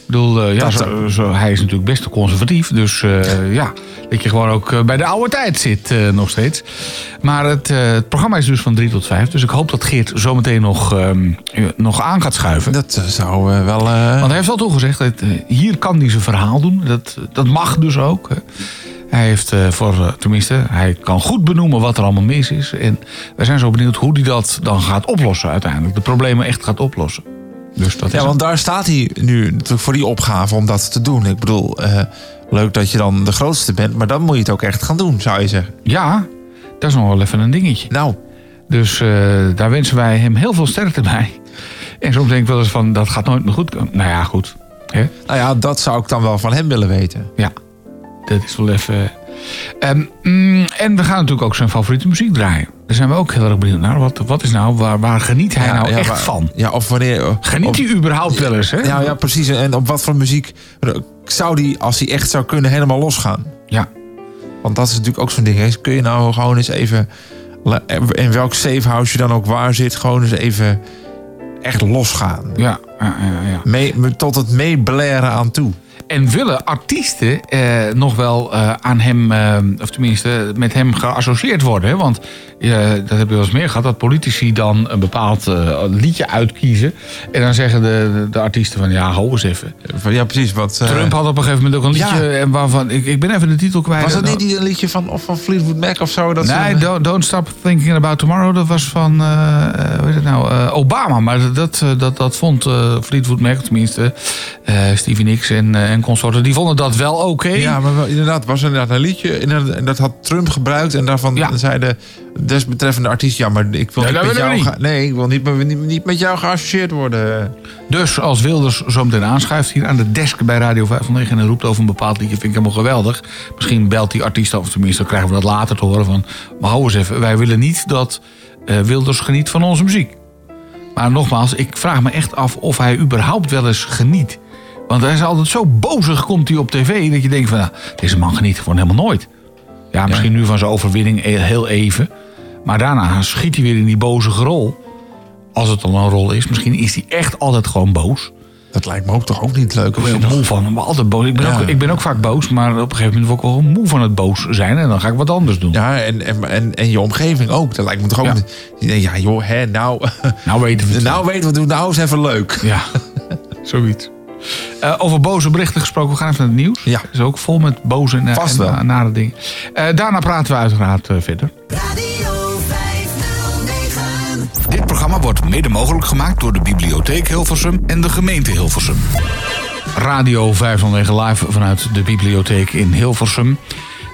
Bedoel, eh, ja, zo, zo- hij is natuurlijk best conservatief. Dus eh, ja, dat je gewoon ook eh, bij de oude tijd zit nog steeds. Maar het, het programma is dus van 3 tot 5. Dus ik hoop dat Geert zometeen nog, ehm, eh, nog aan gaat schuiven. Dat zou wel... Want hij heeft al toegezegd, dat, hier kan hij zijn verhaal doen. Dat, dat mag dus ook. hè. Hij heeft voor, tenminste, hij kan goed benoemen wat er allemaal mis is. En wij zijn zo benieuwd hoe hij dat dan gaat oplossen uiteindelijk. De problemen echt gaat oplossen. Dus dat is ja, want daar staat hij nu natuurlijk voor die opgave om dat te doen. Ik bedoel, eh, leuk dat je dan de grootste bent, maar dan moet je het ook echt gaan doen, zou je zeggen. Ja, dat is nog wel even een dingetje. Nou, Dus eh, daar wensen wij hem heel veel sterkte bij. En soms denk ik wel eens van, dat gaat nooit meer goed komen. Nou ja, goed. Hè? nou ja, dat zou ik dan wel van hem willen weten. Ja, dat is wel even... Ehm, mm, en we gaan natuurlijk ook zijn favoriete muziek draaien. Daar zijn we ook heel erg benieuwd naar. Wat, wat is nou, waar, waar geniet hij Ja, nou ja, echt waar- van? Ja, of wanneer... Geniet hij überhaupt wel eens, hè? Ja, ja, precies. En op wat voor muziek zou die, als hij echt zou kunnen, helemaal losgaan? Ja. Want dat is natuurlijk ook zo'n ding. hè. Kun je nou gewoon eens even... In welk safe house je dan ook waar zit... gewoon eens even echt losgaan. Ja, ja, ja, ja. Mee, tot het meeblaren aan toe. En willen artiesten eh, nog wel eh, aan hem, eh, of tenminste met hem geassocieerd worden? Want eh, dat heb je wel eens meer gehad, dat politici dan een bepaald eh, liedje uitkiezen. En dan zeggen de, de, de artiesten van ja, hou eens even. Ja, precies. Wat, eh, Trump had op een gegeven moment ook een liedje Ja. en waarvan, ik, ik ben even de titel kwijt. was dat niet die- een liedje van, of van Fleetwood Mac of zo? Dat ze- Nee, don't, don't Stop Thinking About Tomorrow. Dat was van, eh, hoe heet het nou, Obama. Maar dat, dat, dat vond Fleetwood Mac, tenminste Stevie Nicks en, en consorten. Die vonden dat wel oké. Ja, maar wel, inderdaad, was inderdaad een liedje. En dat had Trump gebruikt. En daarvan Ja. zei de desbetreffende artiest... Ja, maar ik wil niet met jou... niet. nee, ik wil niet, met- niet, niet met jou geassocieerd worden. Dus als Wilders zo meteen aanschuift hier aan de desk bij Radio 509... en roept over een bepaald liedje, vind ik helemaal geweldig. Misschien belt die artiest, of tenminste dan krijgen we dat later te horen van... maar hou eens even, wij willen niet dat eh, Wilders geniet van onze muziek. Maar nogmaals, ik vraag me echt af of hij überhaupt wel eens geniet. Want hij is altijd zo bozig, komt hij op tv... dat je denkt van, nou, deze man geniet gewoon helemaal nooit. Ja, misschien nu van zijn overwinning e- heel even. Maar daarna schiet hij weer in die bozige rol. Als het al een rol is. Misschien is hij echt altijd gewoon boos. Dat lijkt me ook toch ook niet leuk. Ik ben er moe van. Maar altijd boos. Ik ben, Ja. ook, ik ben ook vaak boos. Maar op een gegeven moment word ik wel moe van het boos zijn. En dan ga ik wat anders doen. Ja, en, en, en, en je omgeving ook. Dat lijkt me toch ook... Ja. niet- Ja, joh, hè, nou... Nou weten we het. nou weten we het. Nou eens even leuk. Ja, zoiets. Eh, over boze berichten gesproken, we gaan even naar het nieuws. Ja. Het is ook vol met boze en, Vast nare dingen. Eh, daarna praten we uiteraard eh, verder. Radio 509. Dit programma wordt mede mogelijk gemaakt door de Bibliotheek Hilversum en de gemeente Hilversum. Radio 509 live vanuit de bibliotheek in Hilversum.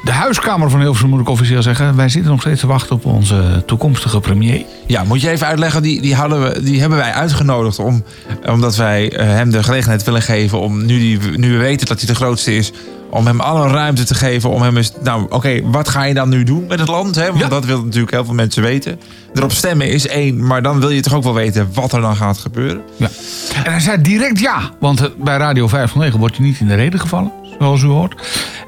De huiskamer van Hilversum moet ik officieel zeggen. Wij zitten nog steeds te wachten op onze toekomstige premier. Ja, moet je even uitleggen. Die, die, hadden we, die hebben wij uitgenodigd om, omdat wij eh, hem de gelegenheid willen geven om, nu, die, nu we weten dat hij de grootste is, om hem alle ruimte te geven. Om hem eens, nou oké, wat ga je dan nu doen met het land? Hè? Want Ja. dat willen natuurlijk heel veel mensen weten. Erop stemmen is één, maar dan wil je toch ook wel weten wat er dan gaat gebeuren. Ja. En hij zei direct ja. Want eh, bij Radio 509 wordt hij niet in de reden gevallen. Zoals u hoort.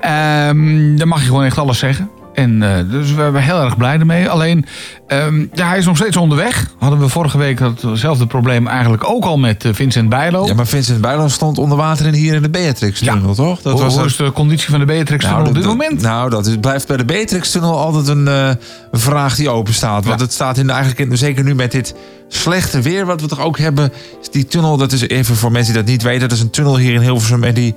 Ehm, dan mag je gewoon echt alles zeggen. En eh, dus we zijn heel erg blij ermee. Alleen, ehm, ja, hij is nog steeds onderweg. Hadden we vorige week datzelfde probleem eigenlijk ook al met eh, Vincent Bijlo. Ja, maar Vincent Bijlo stond onder water in hier in de Beatrix-tunnel, toch? hoe, hoe een- is de conditie van de Beatrix Nou, op dat- dit dat- moment? Nou, dat is, blijft bij de Beatrix-tunnel altijd een eh, vraag die open staat. Want Ja. het staat in, eigenlijk, in, zeker nu met dit slechte weer wat we toch ook hebben. Die tunnel, dat is even voor mensen die dat niet weten. Dat is een tunnel hier in Hilversum en die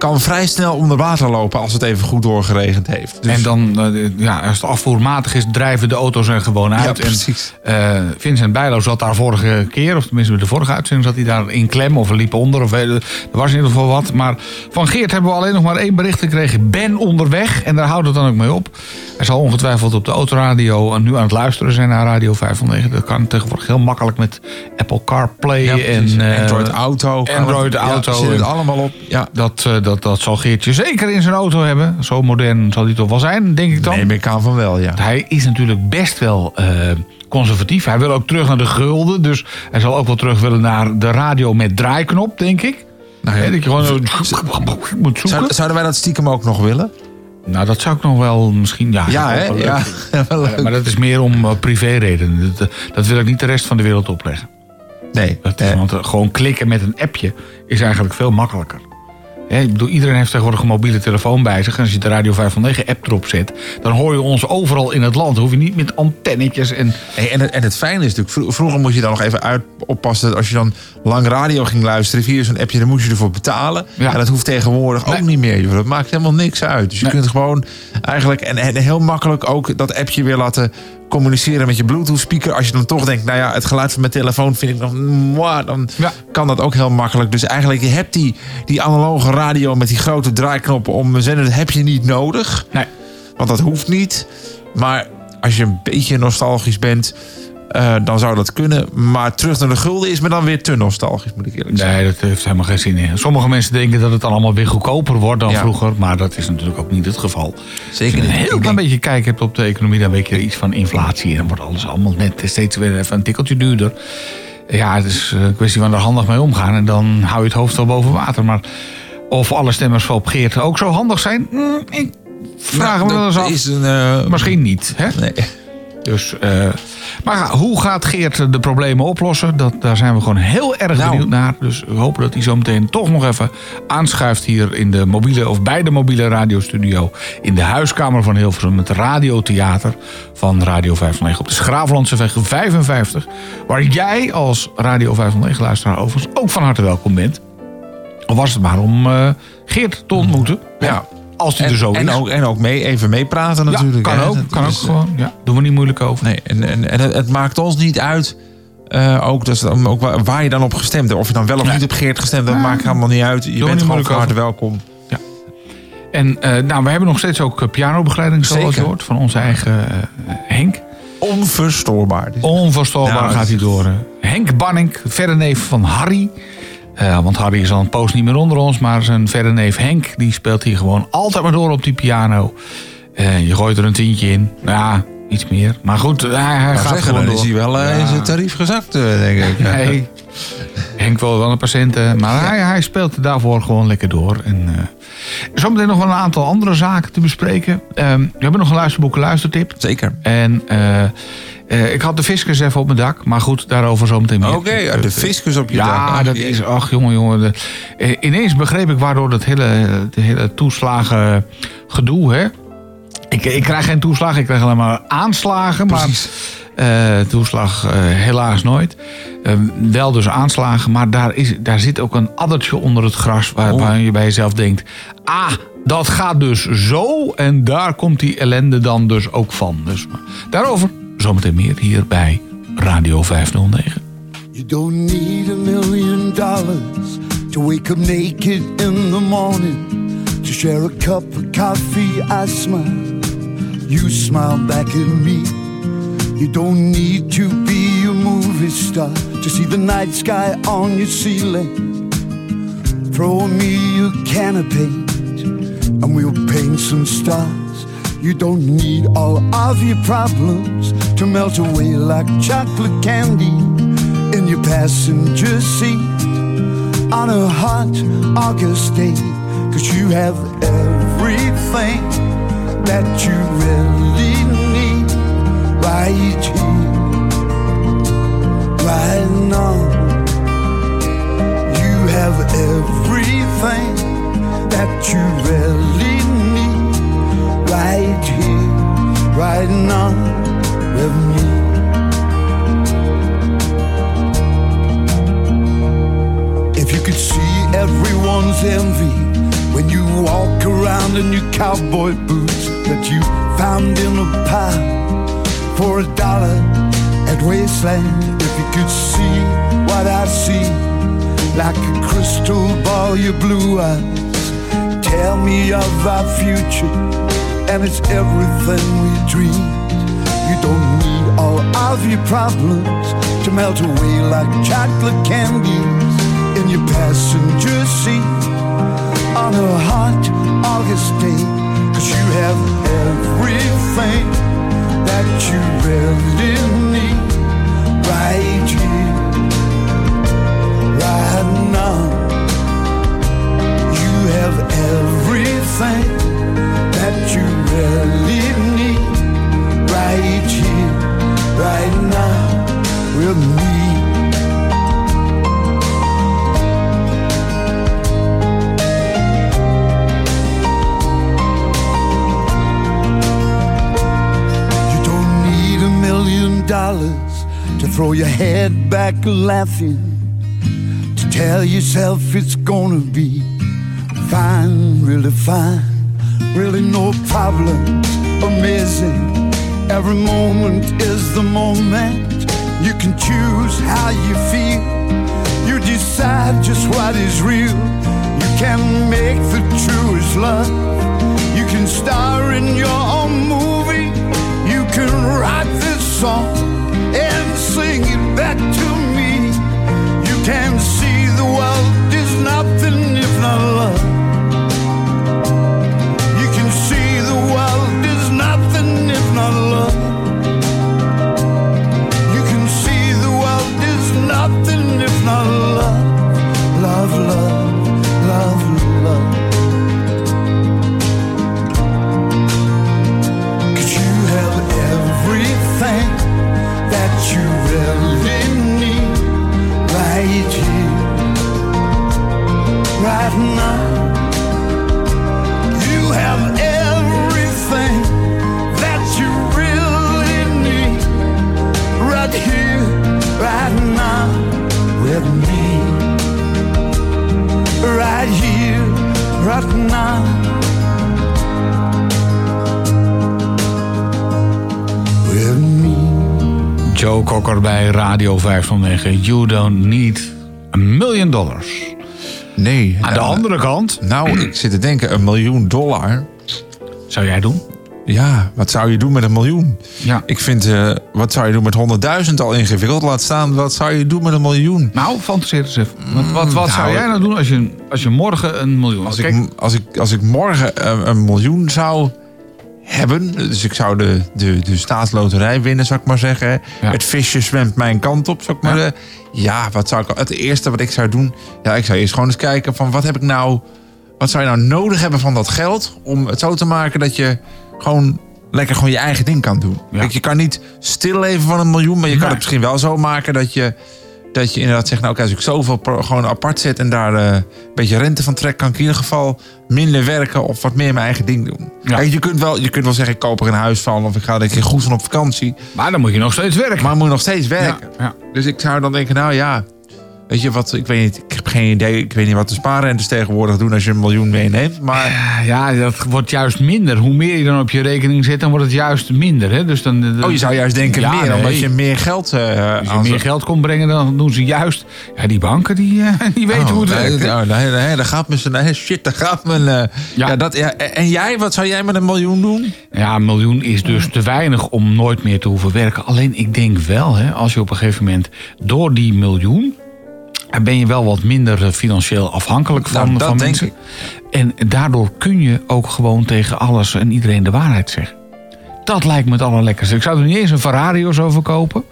kan vrij snel onder water lopen als het even goed doorgeregend heeft. Dus- En dan, eh, ja, als het afvoermatig is, drijven de auto's er gewoon uit. Ja, precies. En, eh, Vincent Bijlo zat daar vorige keer, of tenminste bij de vorige uitzending, zat hij daar in klem of liep onder. Of, eh, er was in ieder geval wat. Maar van Geert hebben we alleen nog maar één bericht gekregen. Ben onderweg. En daar houdt het dan ook mee op. Hij zal ongetwijfeld op de autoradio en nu aan het luisteren zijn naar Radio 509. Dat kan tegenwoordig heel makkelijk met Apple CarPlay Ja, en Android Auto. Android Auto. Ja, zit het allemaal op. Ja. dat, eh, dat, dat zal Geertje zeker in zijn auto hebben. Zo modern zal hij toch wel zijn, denk ik dan. Neem ik aan van wel, ja. Hij is natuurlijk best wel eh, conservatief. Hij wil ook terug naar de gulden. Dus hij zal ook wel terug willen naar de radio met draaiknop, denk ik. Nou ja. Dat je gewoon moet zoeken. Zou- zouden wij dat stiekem ook nog willen? Nou, dat zou ik nog wel misschien... Ja, Ja, hè? Ja, leuk. wel leuk. Maar dat is meer om uh, privéredenen. Dat, eh, dat wil ik niet de rest van de wereld opleggen. Nee. Dat is, eh, want gewoon klikken met een appje is eigenlijk veel makkelijker. Hè, ik bedoel, iedereen heeft tegenwoordig een mobiele telefoon bij zich. En als je de Radio 509 app erop zet, dan hoor je ons overal in het land. Dan hoef je niet met antennetjes en... Hey, en, het, en het fijne is natuurlijk, vro- vroeger moest je dan nog even uit oppassen. dat Als je dan lang radio ging luisteren via zo'n appje, dan moest je ervoor betalen. Ja. En dat hoeft tegenwoordig ook niet meer. joh. Dat maakt helemaal niks uit. Dus je Nee. kunt gewoon eigenlijk, en, en heel makkelijk ook dat appje weer laten communiceren met je Bluetooth speaker. Als je dan toch denkt, nou ja, het geluid van mijn telefoon vind ik nog, mwah, dan Ja. kan dat ook heel makkelijk. Dus eigenlijk, je hebt die, die analoge radio met die grote draaiknoppen om zender, dat heb je niet nodig. Nee. Want dat hoeft niet. Maar als je een beetje nostalgisch bent, eh, dan zou dat kunnen. Maar terug naar de gulden is me dan weer te nostalgisch, moet ik eerlijk zeggen. Nee, dat heeft helemaal geen zin in. Sommige mensen denken dat het dan allemaal weer goedkoper wordt dan Ja. vroeger. Maar dat is natuurlijk ook niet het geval. Zeker Als je een heel Ik klein denk- beetje kijk hebt op de economie, dan weet je iets van inflatie. En dan wordt alles allemaal net steeds weer even een tikkeltje duurder. Ja, het is een kwestie van er handig mee omgaan. En dan hou je het hoofd wel boven water. Maar of alle stemmers van op Geert ook zo handig zijn, mm, ik vraag me Nou, wel eens dat af. is een, eh, Misschien niet, hè? Nee. Dus, eh, maar hoe gaat Geert de problemen oplossen? Dat, daar zijn we gewoon heel erg Nou. benieuwd naar. Dus we hopen dat hij zo meteen toch nog even aanschuift hier in de mobiele of bij de mobiele radiostudio. In de huiskamer van Hilversum, het radiotheater van Radio 509 op de Schraaflandseweg 55. Waar jij als Radio 509 luisteraar overigens ook van harte welkom bent. Of was het maar om eh, Geert te ontmoeten. Ja. Als hij En, er zo en is. ook, en ook mee, even meepraten ja, natuurlijk. kan hè. ook. Dat Kan ook is, gewoon. Ja, doen we niet moeilijk over. Nee, en, en, en het, het maakt ons niet uit. eh, ook, dat is ook waar, waar je dan op gestemd hebt. Of je dan wel of Nee. niet op Geert gestemd hebt, dat maakt helemaal niet uit. Je bent gewoon van harte welkom. En eh, nou, we hebben nog steeds ook eh, pianobegeleiding, zoals je Zeker. hoort, van onze eigen eh, Henk. Onverstoorbaar. Onvoorstelbaar Nou, gaat hij door. Henk Banning, verre neef van Harry. Eh, want Harry is al een poos niet meer onder ons. Maar zijn verre neef Henk, die speelt hier gewoon altijd maar door op die piano. Eh, je gooit er een tientje in. Nou Ja, iets meer. Maar goed, hij, hij gaat zeggen, gewoon dan door. is hij wel eh, in zijn tarief gezakt, denk ik. Nee, Henk wil wel een patiënten. Maar hij, hij speelt daarvoor gewoon lekker door. En, eh, zometeen nog wel een aantal andere zaken te bespreken. Ehm, we hebben nog een luisterboeken luistertip. Zeker. En eh, eh, ik had de fiscus even op mijn dak. Maar goed, daarover zometeen meer. Oké, de fiscus op je dak. Ja, dat is... Ach, jongen, jongen. de- eh, ineens begreep ik waardoor dat hele, de hele toeslagen gedoe, hè. Ik, ik krijg geen toeslagen, ik krijg alleen maar aanslagen. Precies. Maar eh, toeslag eh, helaas nooit. Eh, wel dus aanslagen, maar daar, is, daar zit ook een addertje onder het gras... waar, Oh. waar je bij jezelf denkt... ah, dat gaat dus zo en daar komt die ellende dan dus ook van. Dus daarover zometeen meer hier bij Radio 509. You don't need a million dollars to wake up naked in the morning. To share a cup of coffee, I smile. You smile back at me. You don't need to be a movie star to see the night sky on your ceiling. Throw me a can of paint and we'll paint some stars. You don't need all of your problems to melt away like chocolate candy in your passenger seat on a hot August day. Cause you have everything that you really need right here, right now. You have everything that you really right here, right now with me. If you could see everyone's envy when you walk around in your cowboy boots that you found in a pile for a dollar at Wasteland. If you could see what I see, like a crystal ball, your blue eyes tell me of our future, and it's everything we dreamed. You don't need all of your problems to melt away like chocolate candies in your passenger seat on a hot August day. Cause you have everything that you really need right here, right now. You have everything that you really need right here, right now with me. You don't need a million dollars to throw your head back laughing, to tell yourself it's gonna be fine, really fine, really no problems, amazing. Every moment is the moment. You can choose how you feel. You decide just what is real. You can make the truest love. You can star in your own movie. You can write this song and sing it back to me. You can see the world is nothing if not love. Joe Cocker bij Radio 509. You don't need a million dollars. Nee. Aan de eh, andere kant, Nou, ik zit te denken, een miljoen dollar. zou jij doen? Ja, wat zou je doen met een miljoen? Ja. Ik vind, eh, wat zou je doen met 100.000 al ingewikkeld? Laat staan, wat zou je doen met een miljoen? Nou, fantaseer eens even. Wat, wat, wat zou nou, jij nou doen als je, als je morgen een miljoen... Als, Kijk, ik, als, ik, als ik morgen een, een miljoen zou hebben, dus ik zou de, de, de staatsloterij winnen, zou ik maar zeggen. Ja. Het visje zwemt mijn kant op, zou ik maar Ja. zeggen. Ja, wat zou ik, het eerste wat ik zou doen, ja, ik zou eerst gewoon eens kijken van wat heb ik nou, wat zou je nou nodig hebben van dat geld om het zo te maken dat je gewoon lekker gewoon je eigen ding kan doen. Ja. Kijk, je kan niet stilleven van een miljoen, maar je kan het misschien wel zo maken dat je dat je inderdaad zegt, nou oké, als ik zoveel pro- gewoon apart zet en daar eh, een beetje rente van trek, kan ik in ieder geval minder werken of wat meer mijn eigen ding doen. Ja. Kijk, je kunt, wel, je kunt wel zeggen, ik koop er een huis van of ik ga er een keer goed van op vakantie. maar dan moet je nog steeds werken. Maar moet nog steeds werken. Ja, ja. Dus ik zou dan denken, nou ja, weet je wat, ik weet niet, ik heb geen idee, ik weet niet wat de spaarrentes tegenwoordig doen als je een miljoen meeneemt. Maar Ja, dat wordt juist minder. Hoe meer je dan op je rekening zet, dan wordt het juist minder. Hè? Dus dan, oh, je zou juist denken Ja, meer, nee. omdat je meer geld eh Als je meer geld komt brengen, dan doen ze juist... Ja, die banken, die, eh, die weten hoe het werkt. Oh, nee, nee, daar gaat mijn nee, shit, daar gaat mijn. eh, ja. Ja. dat, ja. En jij, wat zou jij met een miljoen doen? Ja, een miljoen is dus te weinig om nooit meer te hoeven werken. Alleen ik denk wel, hè, als je op een gegeven moment door die miljoen... ben je wel wat minder eh, financieel afhankelijk van, Nou, dat van denk mensen. En daardoor kun je ook gewoon tegen alles en iedereen de waarheid zeggen. Dat lijkt me het allerlekkerste. Ik zou er niet eens een Ferrari of zo voor kopen.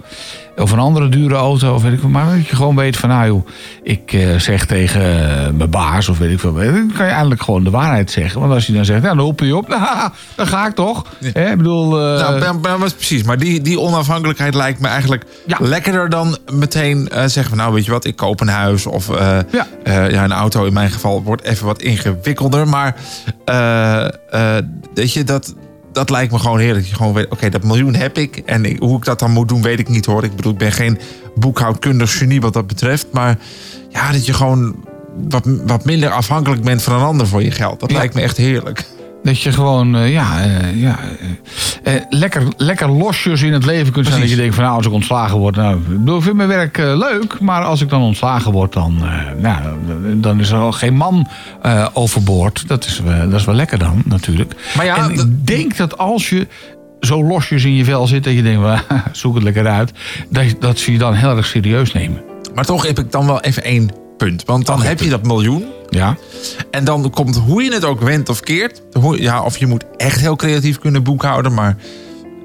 Of een andere dure auto. Of weet ik, veel. maar dat je gewoon weet van nou joh, ik eh, zeg tegen eh, mijn baas of weet ik veel. Dan kan je eigenlijk gewoon de waarheid zeggen. Want als je dan zegt, nou dan hoop je op. Nou, dan ga ik toch. Hè, ik bedoel, eh, Nou, maar- maar precies. Maar die, die onafhankelijkheid lijkt me eigenlijk Ja. lekkerder dan meteen zeggen van nou weet je wat, ik koop een huis of Ja. ja, een auto in mijn geval wordt even wat ingewikkelder. Maar weet je, dat, dat lijkt me gewoon heerlijk. Je gewoon weet, oké, dat miljoen heb ik. En ik- hoe ik dat dan moet doen, weet ik niet hoor. Ik bedoel, ik ben geen boekhoudkundig genie wat dat betreft. Maar ja, dat je gewoon wat, wat minder afhankelijk bent van een ander voor je geld. Dat Ja. lijkt me echt heerlijk. Dat je gewoon, eh, ja, eh, ja eh, lekker, lekker losjes in het leven kunt zijn. Dat je denkt van, nou, als ik ontslagen word... Nou, ik bedoel, ik vind mijn werk leuk, maar als ik dan ontslagen word... dan, nou, dan is er al geen man overboord. Dat is, wel- dat is wel lekker dan, natuurlijk. Maar ja, en ik denk dat als je zo losjes in je vel zit... dat je denkt, zoek het lekker uit... Dat, dat ze je dan heel erg serieus nemen. Maar toch heb ik dan wel even één punt. Want dan heb je dat miljoen. Ja, En dan komt hoe je het ook wendt of keert. Hoe, ja, of je moet echt heel creatief kunnen boekhouden. Maar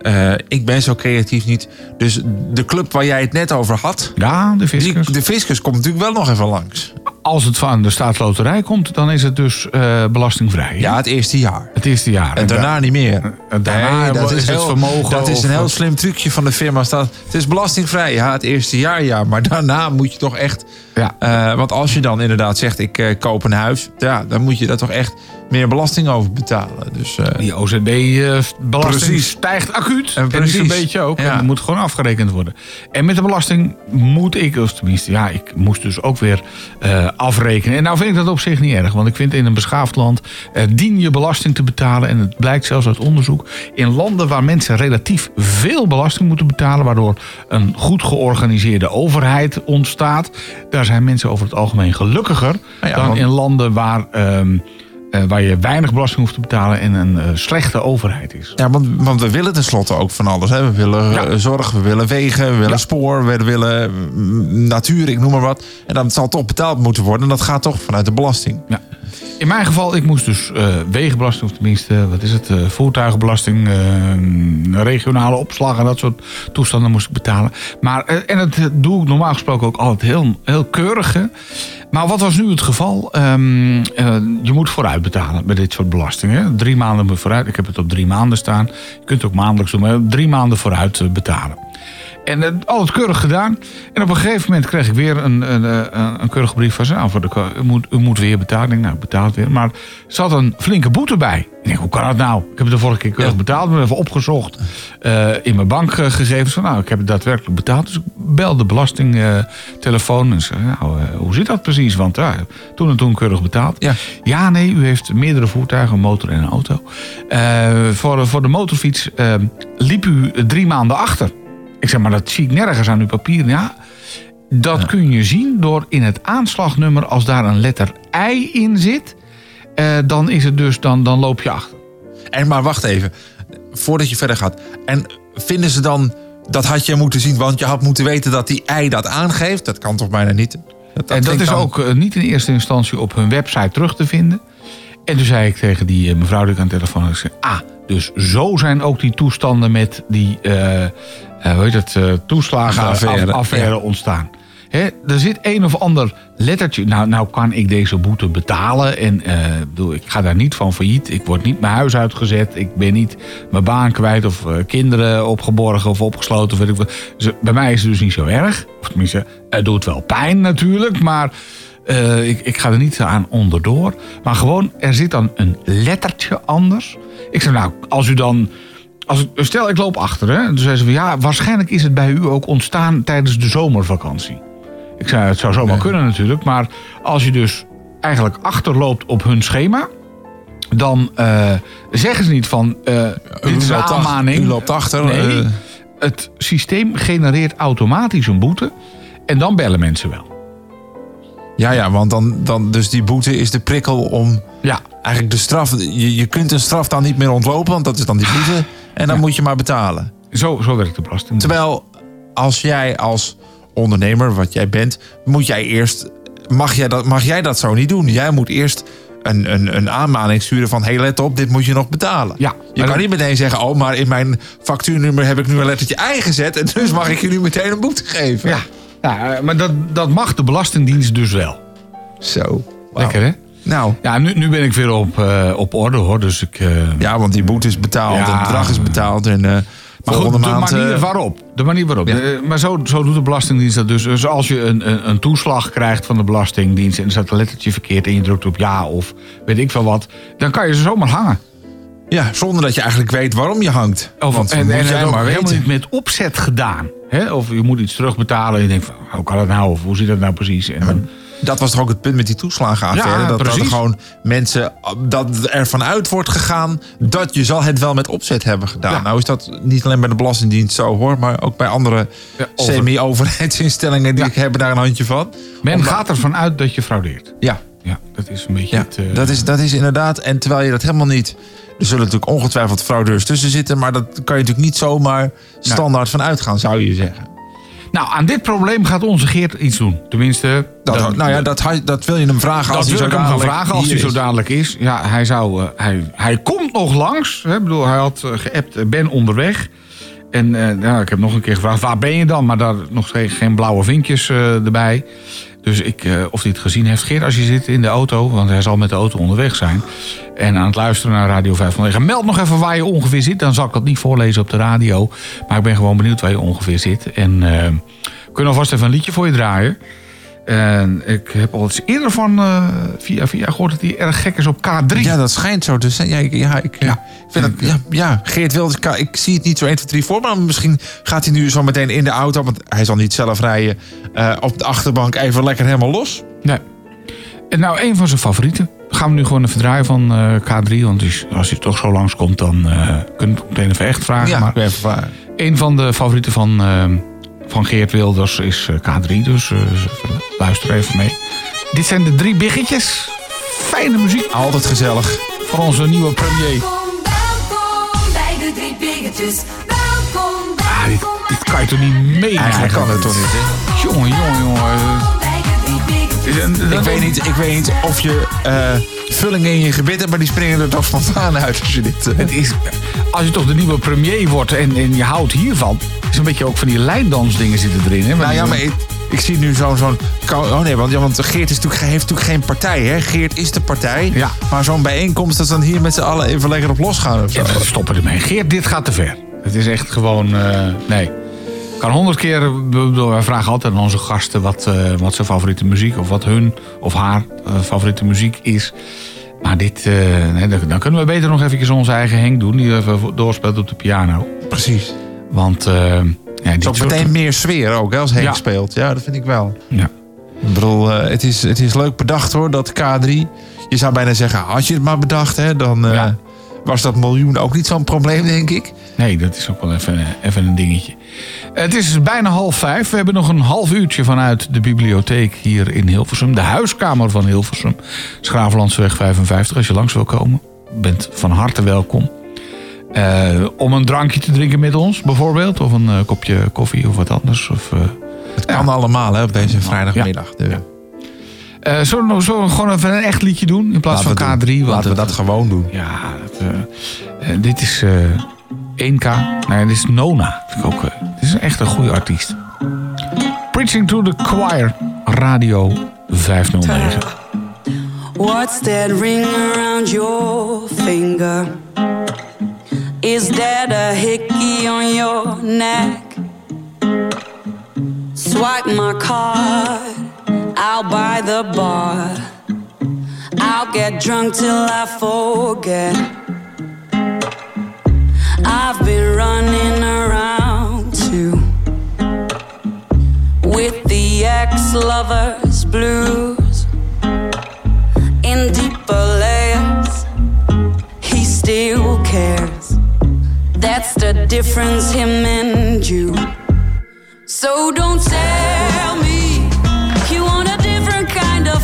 eh, ik ben zo creatief niet. Dus de club waar jij het net over had. ja de Die, fiscus. de fiscus komt natuurlijk wel nog even langs. Als het van de staatsloterij komt, dan is het dus eh, belastingvrij. Ja, het eerste jaar. Het eerste jaar. En daarna niet meer. En daarna Nee, dat is het vermogen Dat is een heel slim trucje van de firma. Staat, het is belastingvrij. Ja, het eerste jaar ja. Maar daarna moet je toch echt... Ja. eh, want als je dan inderdaad zegt, ik eh, koop een huis. Ja, dan moet je daar toch echt meer belasting over betalen. Dus eh, Die OZB-belasting Precies. stijgt acuut. En, precies. een beetje ook. Ja. En dat moet gewoon afgerekend worden. En met de belasting moet ik, of tenminste, ja, ik moest dus ook weer eh, afrekenen. En nou vind ik dat op zich niet erg. Want ik vind in een beschaafd land eh, dien je belasting te betalen. En het blijkt zelfs uit onderzoek. In landen waar mensen relatief veel belasting moeten betalen. Waardoor een goed georganiseerde overheid ontstaat. Daar zijn mensen over het algemeen gelukkiger. Nou ja, dan want- in landen waar... ehm, eh, waar je weinig belasting hoeft te betalen en een eh, slechte overheid is. Ja, want, want we willen tenslotte ook van alles. Hè. We willen Ja. eh, zorg, we willen wegen, we willen Ja. spoor, we willen mm, natuur, ik noem maar wat. En dan zal toch betaald moeten worden. En dat gaat toch vanuit de belasting. Ja. In mijn geval, ik moest dus wegenbelasting, of tenminste, wat is het, voertuigenbelasting, eh, regionale opslag en dat soort toestanden moest ik betalen. Maar, en dat doe ik normaal gesproken ook altijd heel, heel keurig. hè. Maar wat was nu het geval? Ehm, eh, je moet vooruit betalen bij dit soort belastingen. Drie maanden vooruit. Ik heb het op drie maanden staan. Je kunt ook maandelijks doen, maar drie maanden vooruit eh, betalen. En eh, alles keurig gedaan. En op een gegeven moment kreeg ik weer een, een, een, een keurige brief van ze. Nou, voor de, u, moet, u moet weer betalen. Ik denk, nou, ik betaal het weer. Maar er zat een flinke boete bij. Ik denk, hoe kan dat nou? Ik heb het de vorige keer keurig Ja. betaald. Ik heb even opgezocht eh, in mijn bankgegevens. Van, nou, ik heb het daadwerkelijk betaald. Dus ik bel de belastingtelefoon. en zei, nou, eh, hoe zit dat precies? Want ja, toen en toen keurig betaald. Ja. Ja, nee, u heeft meerdere voertuigen, een motor en een auto. Eh, voor, voor de motorfiets eh, liep u drie maanden achter. Ik zeg, maar dat zie ik nergens aan uw papieren. Ja, dat kun je zien door in het aanslagnummer, als daar een letter I in zit, eh, dan is het dus, dan, dan loop je achter. En maar wacht even, voordat je verder gaat. En vinden ze dan, dat had je moeten zien, want je had moeten weten dat die ei dat aangeeft. Dat kan toch bijna niet? Dat, en dat is dan- ook eh, niet in eerste instantie op hun website terug te vinden. En toen zei ik tegen die eh, mevrouw die ik aan de telefoon had, ik zei, ah, dus zo zijn ook die toestanden met die, hoe heet het, eh, toeslagenaffaire Affaire, ontstaan. Hè, er zit een of ander lettertje. Nou, nou kan ik deze boete betalen. En eh, ik bedoel, ik ga daar niet van failliet. Ik word niet mijn huis uitgezet. Ik ben niet mijn baan kwijt. Of eh, kinderen opgeborgen of opgesloten. Of weet ik wat. Dus, eh, bij mij is het dus niet zo erg. Of tenminste, het doet wel pijn natuurlijk. Maar eh, ik, ik ga er niet aan onderdoor. Maar gewoon, er zit dan een lettertje anders. Ik zeg, nou, als u dan... Als stel, ik loop achter. Hè? En toen zei ze van, ja, waarschijnlijk is het bij u ook ontstaan tijdens de zomervakantie. Ik zei, het zou zomaar kunnen natuurlijk. Maar als je dus eigenlijk achterloopt op hun schema... dan eh, zeggen ze niet van, eh dit is een aanmaning. u loopt achter, Nee, eh. het systeem genereert automatisch een boete. En dan bellen mensen wel. Ja, ja, want dan, dan, dus die boete is de prikkel om Ja, eigenlijk de straf. Je, je kunt een straf dan niet meer ontlopen, want dat is dan die boete. En dan moet je maar betalen. zo, zo werkt de belasting. Terwijl als jij als ondernemer, wat jij bent, moet jij eerst. Mag jij dat, mag jij dat zo niet doen? Jij moet eerst een, een, een aanmaning sturen van... hey, let op, dit moet je nog betalen. Ja, je kan niet meteen zeggen... oh, maar in mijn factuurnummer heb ik nu een lettertje I gezet... en dus mag ik je nu meteen een boete geven. Ja, ja maar dat, dat mag de Belastingdienst dus wel. Zo. Lekker, hè? Nou, Ja, nu, nu ben ik weer op, eh, op orde, hoor. Dus ik... eh, ja, want die boete is betaald Ja. en het bedrag is betaald. En eh Maar goed, de maand... manier waarop. De manier waarop. Ja. Maar zo, zo doet de Belastingdienst dat dus. Dus als je een, een, een toeslag krijgt van de Belastingdienst... en er staat een lettertje verkeerd en je drukt op ja of weet ik veel wat... dan kan je ze zomaar hangen. ja, zonder dat je eigenlijk weet waarom je hangt. Of, Want en en ook maar helemaal niet met opzet gedaan. Hè? Of je moet iets terugbetalen en je denkt van... hoe kan dat nou? Of hoe zit dat nou precies? En dan- Dat was toch ook het punt met die toeslagenaffaire? Ja, dat, dat er gewoon mensen, dat er vanuit wordt gegaan dat je zal het wel met opzet hebben gedaan. Ja. Nou is dat niet alleen bij de Belastingdienst zo hoor, maar ook bij andere Ja, over- semi-overheidsinstellingen die hebben daar een handje van. men Omdat- gaat ervan uit dat je fraudeert. Ja, Ja, dat is een beetje het... eh, dat, is, dat is inderdaad. En terwijl je dat helemaal niet. Er zullen natuurlijk ongetwijfeld fraudeurs tussen zitten, maar dat kan je natuurlijk niet zomaar standaard van uitgaan, zou je zeggen. Nou, aan dit probleem gaat onze Geert iets doen. Tenminste... Dat, nou ja, dat, dat wil je hem vragen als hij wil zo ik hem gaan dadelijk vragen als hij zo dadelijk is. Ja, hij, zou, eh, hij, hij komt nog langs. Hè? Ik bedoel, hij had eh, geappt, eh, ben onderweg. En nou, ik heb nog een keer gevraagd, waar ben je dan? Maar daar nog geen, geen blauwe vinkjes erbij. Dus ik, eh, of hij het gezien heeft. Geert, als je zit in de auto, want hij zal met de auto onderweg zijn. En aan het luisteren naar Radio 509. Meld nog even waar je ongeveer zit. Dan zal ik dat niet voorlezen op de radio. Maar ik ben gewoon benieuwd waar je ongeveer zit. En eh, we kunnen alvast even een liedje voor je draaien. En ik heb al eens eerder van eh, via via gehoord dat hij erg gek is op K3. Ja, dat schijnt zo te zijn. Ja, ik, ja, ik, Ja. ik vind dat, ja, ja, Geert Wilders, ik, zie het niet zo 1, 2, 3 voor. Maar misschien gaat hij nu zo meteen in de auto. Want hij zal niet zelf rijden. eh, op de achterbank even lekker helemaal los. Nee. En nou, een van zijn favorieten. Gaan we nu gewoon even draaien van eh, K3. Want als- als hij toch zo langskomt, dan eh kunnen we het meteen even echt vragen. Ja, maar even vragen. een van de favorieten van, eh, van Geert Wilders is eh, K3. Dus eh, luister even mee. Dit zijn de drie biggetjes. Fijne muziek Altijd gezellig. van onze nieuwe premier. Welkom, welkom bij de drie biggetjes. Welkom, Ah, dit, welkom dit kan je toch niet meenemen? Eigenlijk kan het toch niet, hè? Jongen, jongen, jongen. Ik weet niet, ik weet niet of je eh, vulling in je gebit hebt, maar die springen er toch spontaan uit als je dit... eh, Het is, als je toch de nieuwe premier wordt en, en je houdt hiervan... is een beetje ook van die lijndansdingen zitten erin. Hè? nou ja, maar ik, ik zie nu zo'n... zo'n oh nee, want, ja, want Geert is natuurlijk, heeft natuurlijk geen partij, hè? Geert is de partij. Ja. Maar zo'n bijeenkomst, dat ze dan hier met z'n allen even lekker op losgaan of zo. Ja, we stoppen ermee. Geert, dit gaat te ver. Het is echt gewoon... eh, nee. Kan honderd keer... Wij vragen altijd aan onze gasten wat, eh, wat zijn favoriete muziek... of wat hun of haar eh, favoriete muziek is. Maar dit... eh, nee, dan, dan kunnen we beter nog eventjes onze eigen Henk doen... die even doorspeelt op de piano. Precies. Want... ja, Het is ook meteen meer sfeer ook, hè, als Henk Ja. speelt. Ja, dat vind ik wel. Ja. Ik bedoel, het, is, het is leuk bedacht hoor, dat K3. Je zou bijna zeggen, had je het maar bedacht, hè, dan Ja. Was dat miljoen ook niet zo'n probleem, denk ik. Nee, dat is ook wel even, even een dingetje. Het is bijna half vijf. We hebben nog een half uurtje vanuit de bibliotheek hier in Hilversum. De huiskamer van Hilversum. Schravenlandsweg 55. Als je langs wil komen, bent van harte welkom. Eh, om een drankje te drinken met ons, bijvoorbeeld. Of een eh, kopje koffie of wat anders. Of, eh, Het kan allemaal hè, op deze vrijdagmiddag. Ja. Eh, zullen, we, zullen we gewoon even een echt liedje doen in plaats Laten van K3? doen. want Laten we dat gewoon doen. Ja, het, eh, eh, dit is eh 1K. Nee, dit is Nona. Vind ik ook, dit is echt een goede artiest. Preaching to the Choir, Radio 509. What's that ring around your finger? Is that a hickey on your neck? Swipe my card, I'll buy the bar. I'll get drunk till I forget. I've been running around too with the ex lovers blues in deeper layers. He still cares. That's the difference, him and you. So don't tell me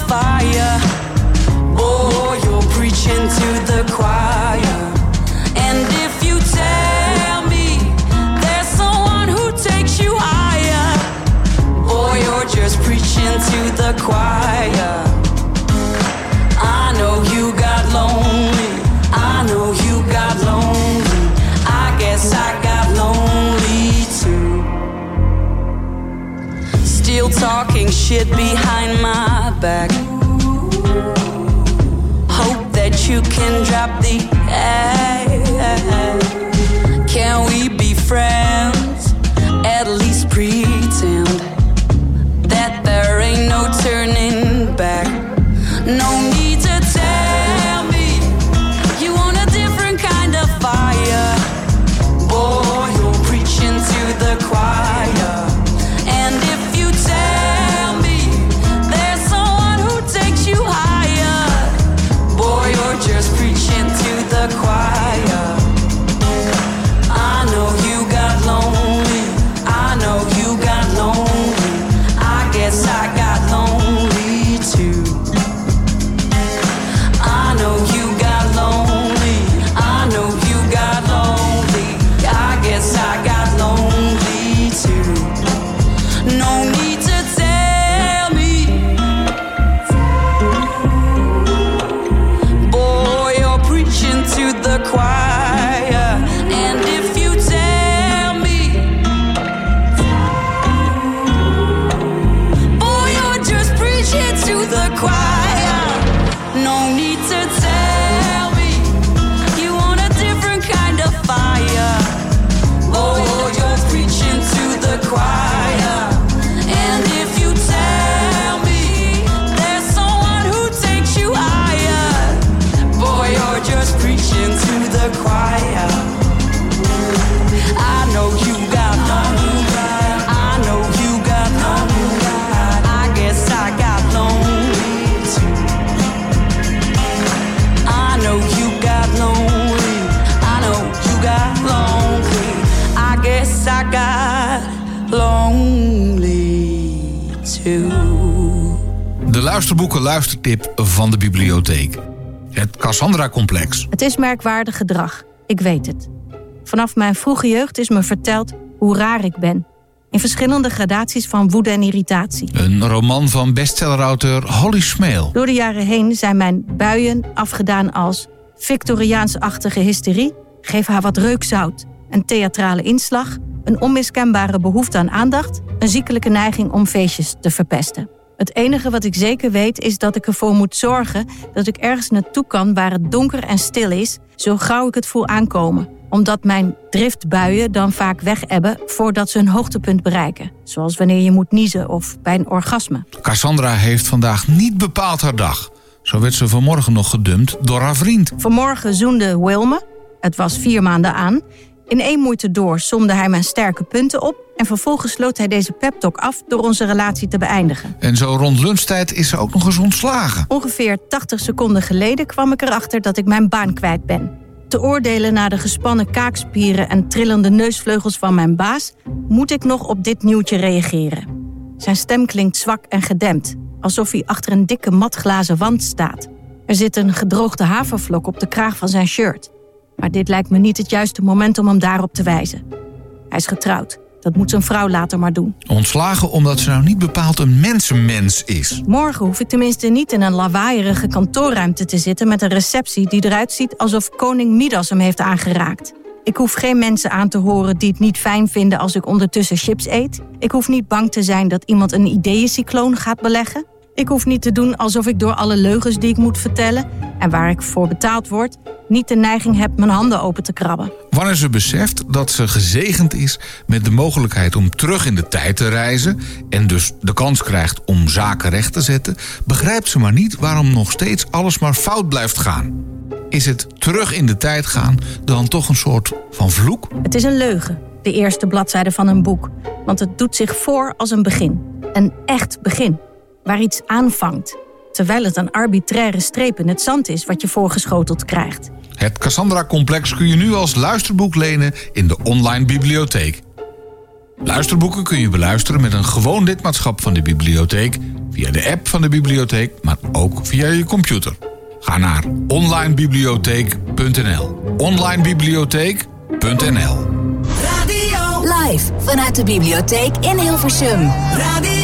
fire. Oh, you're preaching to the choir. And if you tell me there's someone who takes you higher, boy, you're just preaching to the choir. I know you got lonely. I know you got lonely. I guess I got lonely too. Still talking shit behind my back you can drop the act. Can we be friends? Luisterboeken luistertip van de bibliotheek. Het Cassandra-complex. Het is merkwaardig gedrag, ik weet het. Vanaf mijn vroege jeugd is me verteld hoe raar ik ben. In verschillende gradaties van woede en irritatie. Een roman van bestsellerauteur Holly Smeel. Door de jaren heen zijn mijn buien afgedaan als Victoriaans-achtige hysterie, geef haar wat reukzout, een theatrale inslag, een onmiskenbare behoefte aan aandacht, een ziekelijke neiging om feestjes te verpesten. Het enige wat ik zeker weet is dat ik ervoor moet zorgen dat ik ergens naartoe kan waar het donker en stil is, zo gauw ik het voel aankomen. Omdat mijn driftbuien dan vaak wegebben voordat ze een hoogtepunt bereiken. Zoals wanneer je moet niezen of bij een orgasme. Cassandra heeft vandaag niet bepaald haar dag. Zo werd ze vanmorgen nog gedumpt door haar vriend. Vanmorgen zoende Wilme, het was vier maanden aan. In één moeite door somde hij mijn sterke punten op... en vervolgens sloot hij deze peptalk af door onze relatie te beëindigen. En zo rond lunchtijd is ze ook nog eens ontslagen. Ongeveer 80 seconden geleden kwam ik erachter dat ik mijn baan kwijt ben. Te oordelen naar de gespannen kaakspieren en trillende neusvleugels van mijn baas... moet ik nog op dit nieuwtje reageren. Zijn stem klinkt zwak en gedempt, alsof hij achter een dikke matglazen wand staat. Er zit een gedroogde havervlok op de kraag van zijn shirt. Maar dit lijkt me niet het juiste moment om hem daarop te wijzen. Hij is getrouwd. Dat moet zijn vrouw later maar doen. Ontslagen omdat ze nou niet bepaald een mensenmens is. Morgen hoef ik tenminste niet in een lawaaierige kantoorruimte te zitten met een receptie die eruit ziet alsof koning Midas hem heeft aangeraakt. Ik hoef geen mensen aan te horen die het niet fijn vinden als ik ondertussen chips eet. Ik hoef niet bang te zijn dat iemand een ideeëncycloon gaat beleggen. Ik hoef niet te doen alsof ik door alle leugens die ik moet vertellen en waar ik voor betaald word, niet de neiging heb mijn handen open te krabben. Wanneer ze beseft dat ze gezegend is met de mogelijkheid om terug in de tijd te reizen... en dus de kans krijgt om zaken recht te zetten... begrijpt ze maar niet waarom nog steeds alles maar fout blijft gaan. Is het terug in de tijd gaan dan toch een soort van vloek? Het is een leugen, de eerste bladzijde van een boek. Want het doet zich voor als een begin. Een echt begin. Waar iets aanvangt. Terwijl het een arbitraire streep in het zand is wat je voorgeschoteld krijgt. Het Cassandra-complex kun je nu als luisterboek lenen in de online bibliotheek. Luisterboeken kun je beluisteren met een gewoon lidmaatschap van de bibliotheek... via de app van de bibliotheek, maar ook via je computer. Ga naar onlinebibliotheek.nl onlinebibliotheek.nl Radio live vanuit de bibliotheek in Hilversum. Radio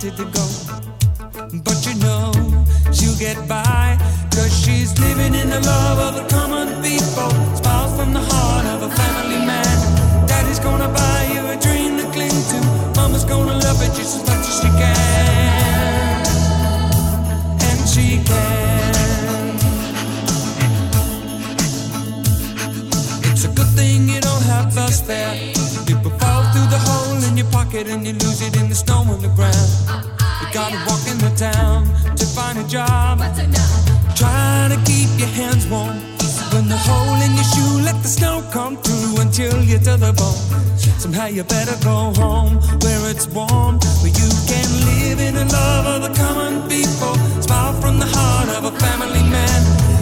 party to go. But you know she'll get by Cause she's living in the love of job. Trying to keep your hands warm. When the hole in your shoe, let the snow come through until chill you to the bone. Somehow you better go home where it's warm, where you can live in the love of the common people. Smile from the heart of a family man.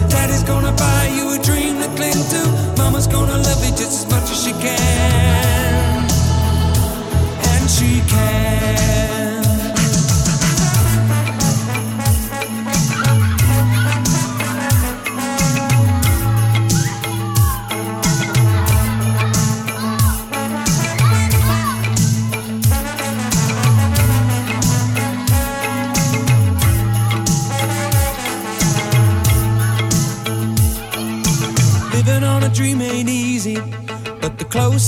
Daddy's gonna buy you a dream to cling to. Mama's gonna love you just as much as she can. And she can.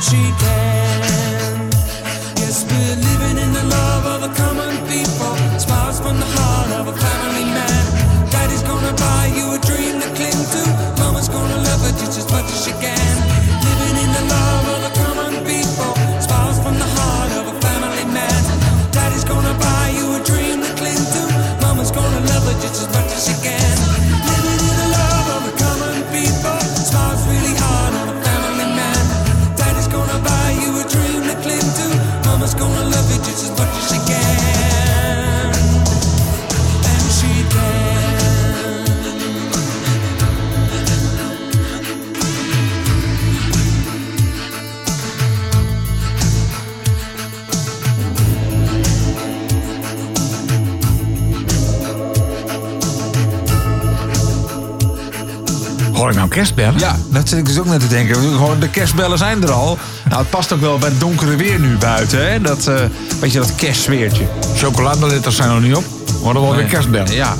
She can. Yes, we're living in Hoor ik nou kerstbellen? Ja, dat zit ik dus ook net te denken. Gewoon, de kerstbellen zijn er al. Nou, het past ook wel bij het donkere weer nu buiten. Hè? Dat, eh weet je, dat kerstsfeertje. Chocoladeletters zijn nog niet op. Worden wel weer kerstbellen. Ja.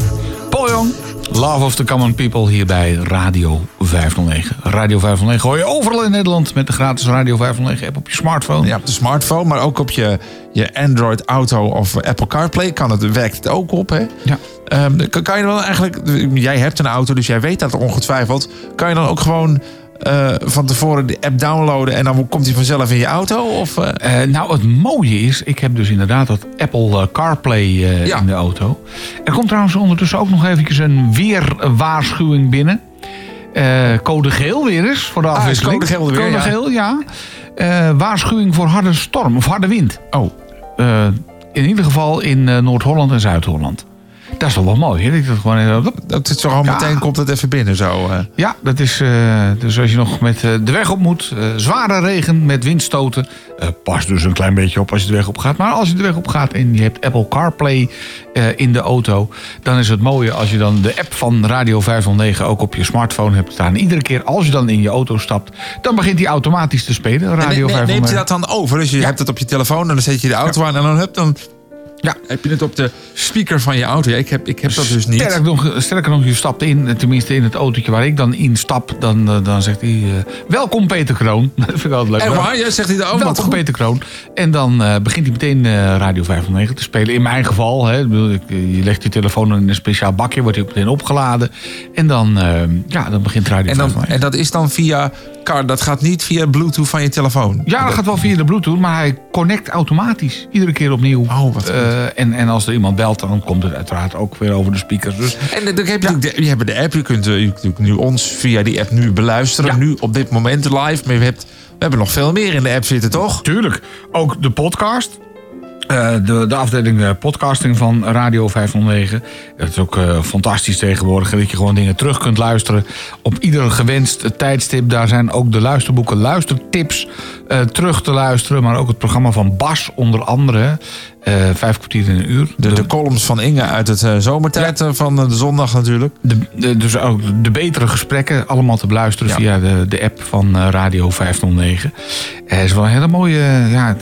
Love of the Common People hier bij Radio 509. Radio 509 hoor je overal in Nederland met de gratis Radio 509 app op je smartphone. Ja, op de smartphone, maar ook op je, je Android Auto of Apple CarPlay kan het, werkt het ook op. Hè? Ja. Ehm, kan, kan je wel eigenlijk, jij hebt een auto, dus jij weet dat ongetwijfeld. Kan je dan ook gewoon eh, van tevoren de app downloaden en dan komt hij vanzelf in je auto? Of, eh? Eh, nou, het mooie is, ik heb dus inderdaad dat Apple CarPlay Ja. in de auto. Er komt trouwens ondertussen ook nog eventjes een weerwaarschuwing binnen. Code geel weer eens voor de Ah, afwisseling. code geel er weer, Code ja. geel, ja. Waarschuwing voor harde storm of harde wind. Oh. In ieder geval in Noord-Holland en Zuid-Holland. Dat is toch wel mooi, hè? Dat gewoon, dat het zo Ja. meteen komt het even binnen zo. eh. ja, dat is. eh, dus als je nog met eh, de weg op moet, zware regen met windstoten. pas dus een klein beetje op als je de weg op gaat. Maar als je de weg op gaat en je hebt Apple CarPlay in de auto. dan is het mooie als je dan de app van Radio 509 ook op je smartphone hebt staan. Iedere keer als je dan in je auto stapt, dan begint die automatisch te spelen. En Radio ne- 509. neemt je dat dan over? Dus je hebt het op je telefoon en dan zet je de auto aan en dan heb, dan Ja. heb je het op de speaker van je auto. Ja, ik, heb, ik heb dat dus niet. Sterker nog, sterker nog, je stapt in, tenminste in het autootje waar ik dan in stap. Dan, eh, dan zegt hij, eh, welkom Peter Kroon. Dat vind ik altijd leuk. Echt waar? Ja, zegt hij dat ook? Welkom. Peter Kroon. En dan eh, begint hij meteen eh, Radio 509 te spelen. In mijn geval, hè, je legt je telefoon in een speciaal bakje, wordt hij meteen opgeladen. En dan, ja, dan begint Radio En, dan, 509. en dat is dan via car, dat gaat niet via Bluetooth van je telefoon. Ja, dat gaat wel via de Bluetooth, maar hij connect automatisch. Iedere keer opnieuw. Oh, wat Eh, Eh, en, en als er iemand belt, dan komt het uiteraard ook weer over de speakers. Dus En dan heb je, de, je hebt de app. Je kunt, eh, je kunt nu ons via die app nu beluisteren. Nu op dit moment live. Maar je hebt, we hebben nog veel meer in de app zitten, toch? Tuurlijk. Ook de podcast. Eh, de, de afdeling eh, podcasting van Radio 509. Het is ook eh, fantastisch tegenwoordig dat je gewoon dingen terug kunt luisteren. Op ieder gewenst tijdstip. Daar zijn ook de luisterboeken, luistertips eh, terug te luisteren. Maar ook het programma van Bas onder andere. Eh, vijf kwartier in een uur. De, de columns van Inge uit het eh, zomertijd eh, van de zondag natuurlijk. De, dus ook de betere gesprekken allemaal te beluisteren Ja. via de, de app van Radio 509. Het is wel een hele mooie... Ja,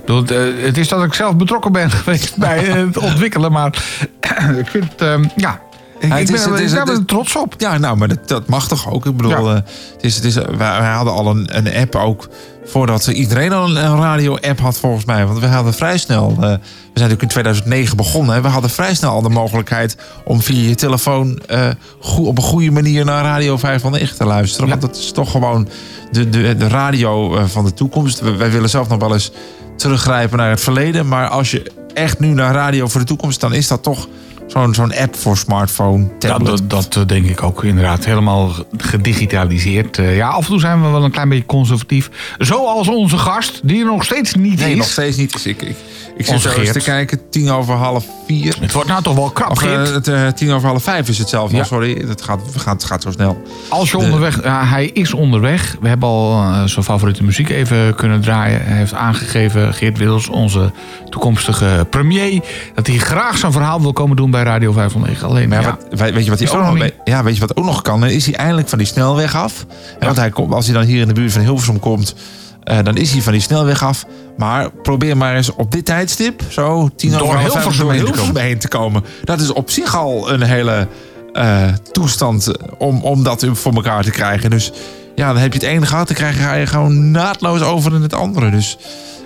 bedoel, het, is dat ik zelf betrokken ben geweest bij het ontwikkelen. Maar ik vind het... ehm, ja, ik, Ja, ik het ben is- er- is- ik ben er trots op. Ja, nou, maar dat, dat mag toch ook? Ik bedoel, Ja. het is, het is, wij, wij hadden al een, een app ook voordat iedereen al een, radio-app had volgens mij. Want we hadden vrij snel, eh, we zijn natuurlijk in 2009 begonnen. Hè, we hadden vrij snel al de mogelijkheid om via je telefoon eh, goe- op een goede manier naar Radio 509 te luisteren. Want dat is toch gewoon de, de, de radio eh, van de toekomst. Wij willen zelf nog wel eens teruggrijpen naar het verleden. Maar als je echt nu naar radio voor de toekomst, dan is dat toch zo'n zo'n app voor smartphone, Ja, tablet. dat, dat eh, denk ik ook inderdaad. Helemaal gedigitaliseerd. Eh, ja, af en toe zijn we wel een klein beetje conservatief. Zoals onze gast, die er nog steeds niet Nee, is. nog steeds niet. Dus ik, ik, ik zit zo eens te kijken. Tien over half vier. Het wordt nou toch wel krap, Of eh, het, tien over half vijf is het zelf. Ja. sorry, het gaat, gaat, gaat zo snel. Als je De- onderweg... Hij is onderweg. We hebben al zijn favoriete muziek even kunnen draaien. Hij heeft aangegeven, Geert Wils, onze toekomstige premier... dat hij graag zijn verhaal wil komen doen bij Radio 509. Alleen, Maar ja, ja, wat, weet, je wat hij ook nog, ja, weet je wat ook nog kan? Dan is hij eindelijk van die snelweg af. En want hij komt, als hij dan hier in de buurt van Hilversum komt... eh, dan is hij van die snelweg af. Maar probeer maar eens op dit tijdstip... zo tien Door over vijf, Hilversum door heen te Hilversum komen. heen te komen. Dat is op zich al een hele eh, toestand om, om dat voor elkaar te krijgen. Dus ja, dan heb je het ene gehad... dan krijg je, ga je gewoon naadloos over in het andere. Dus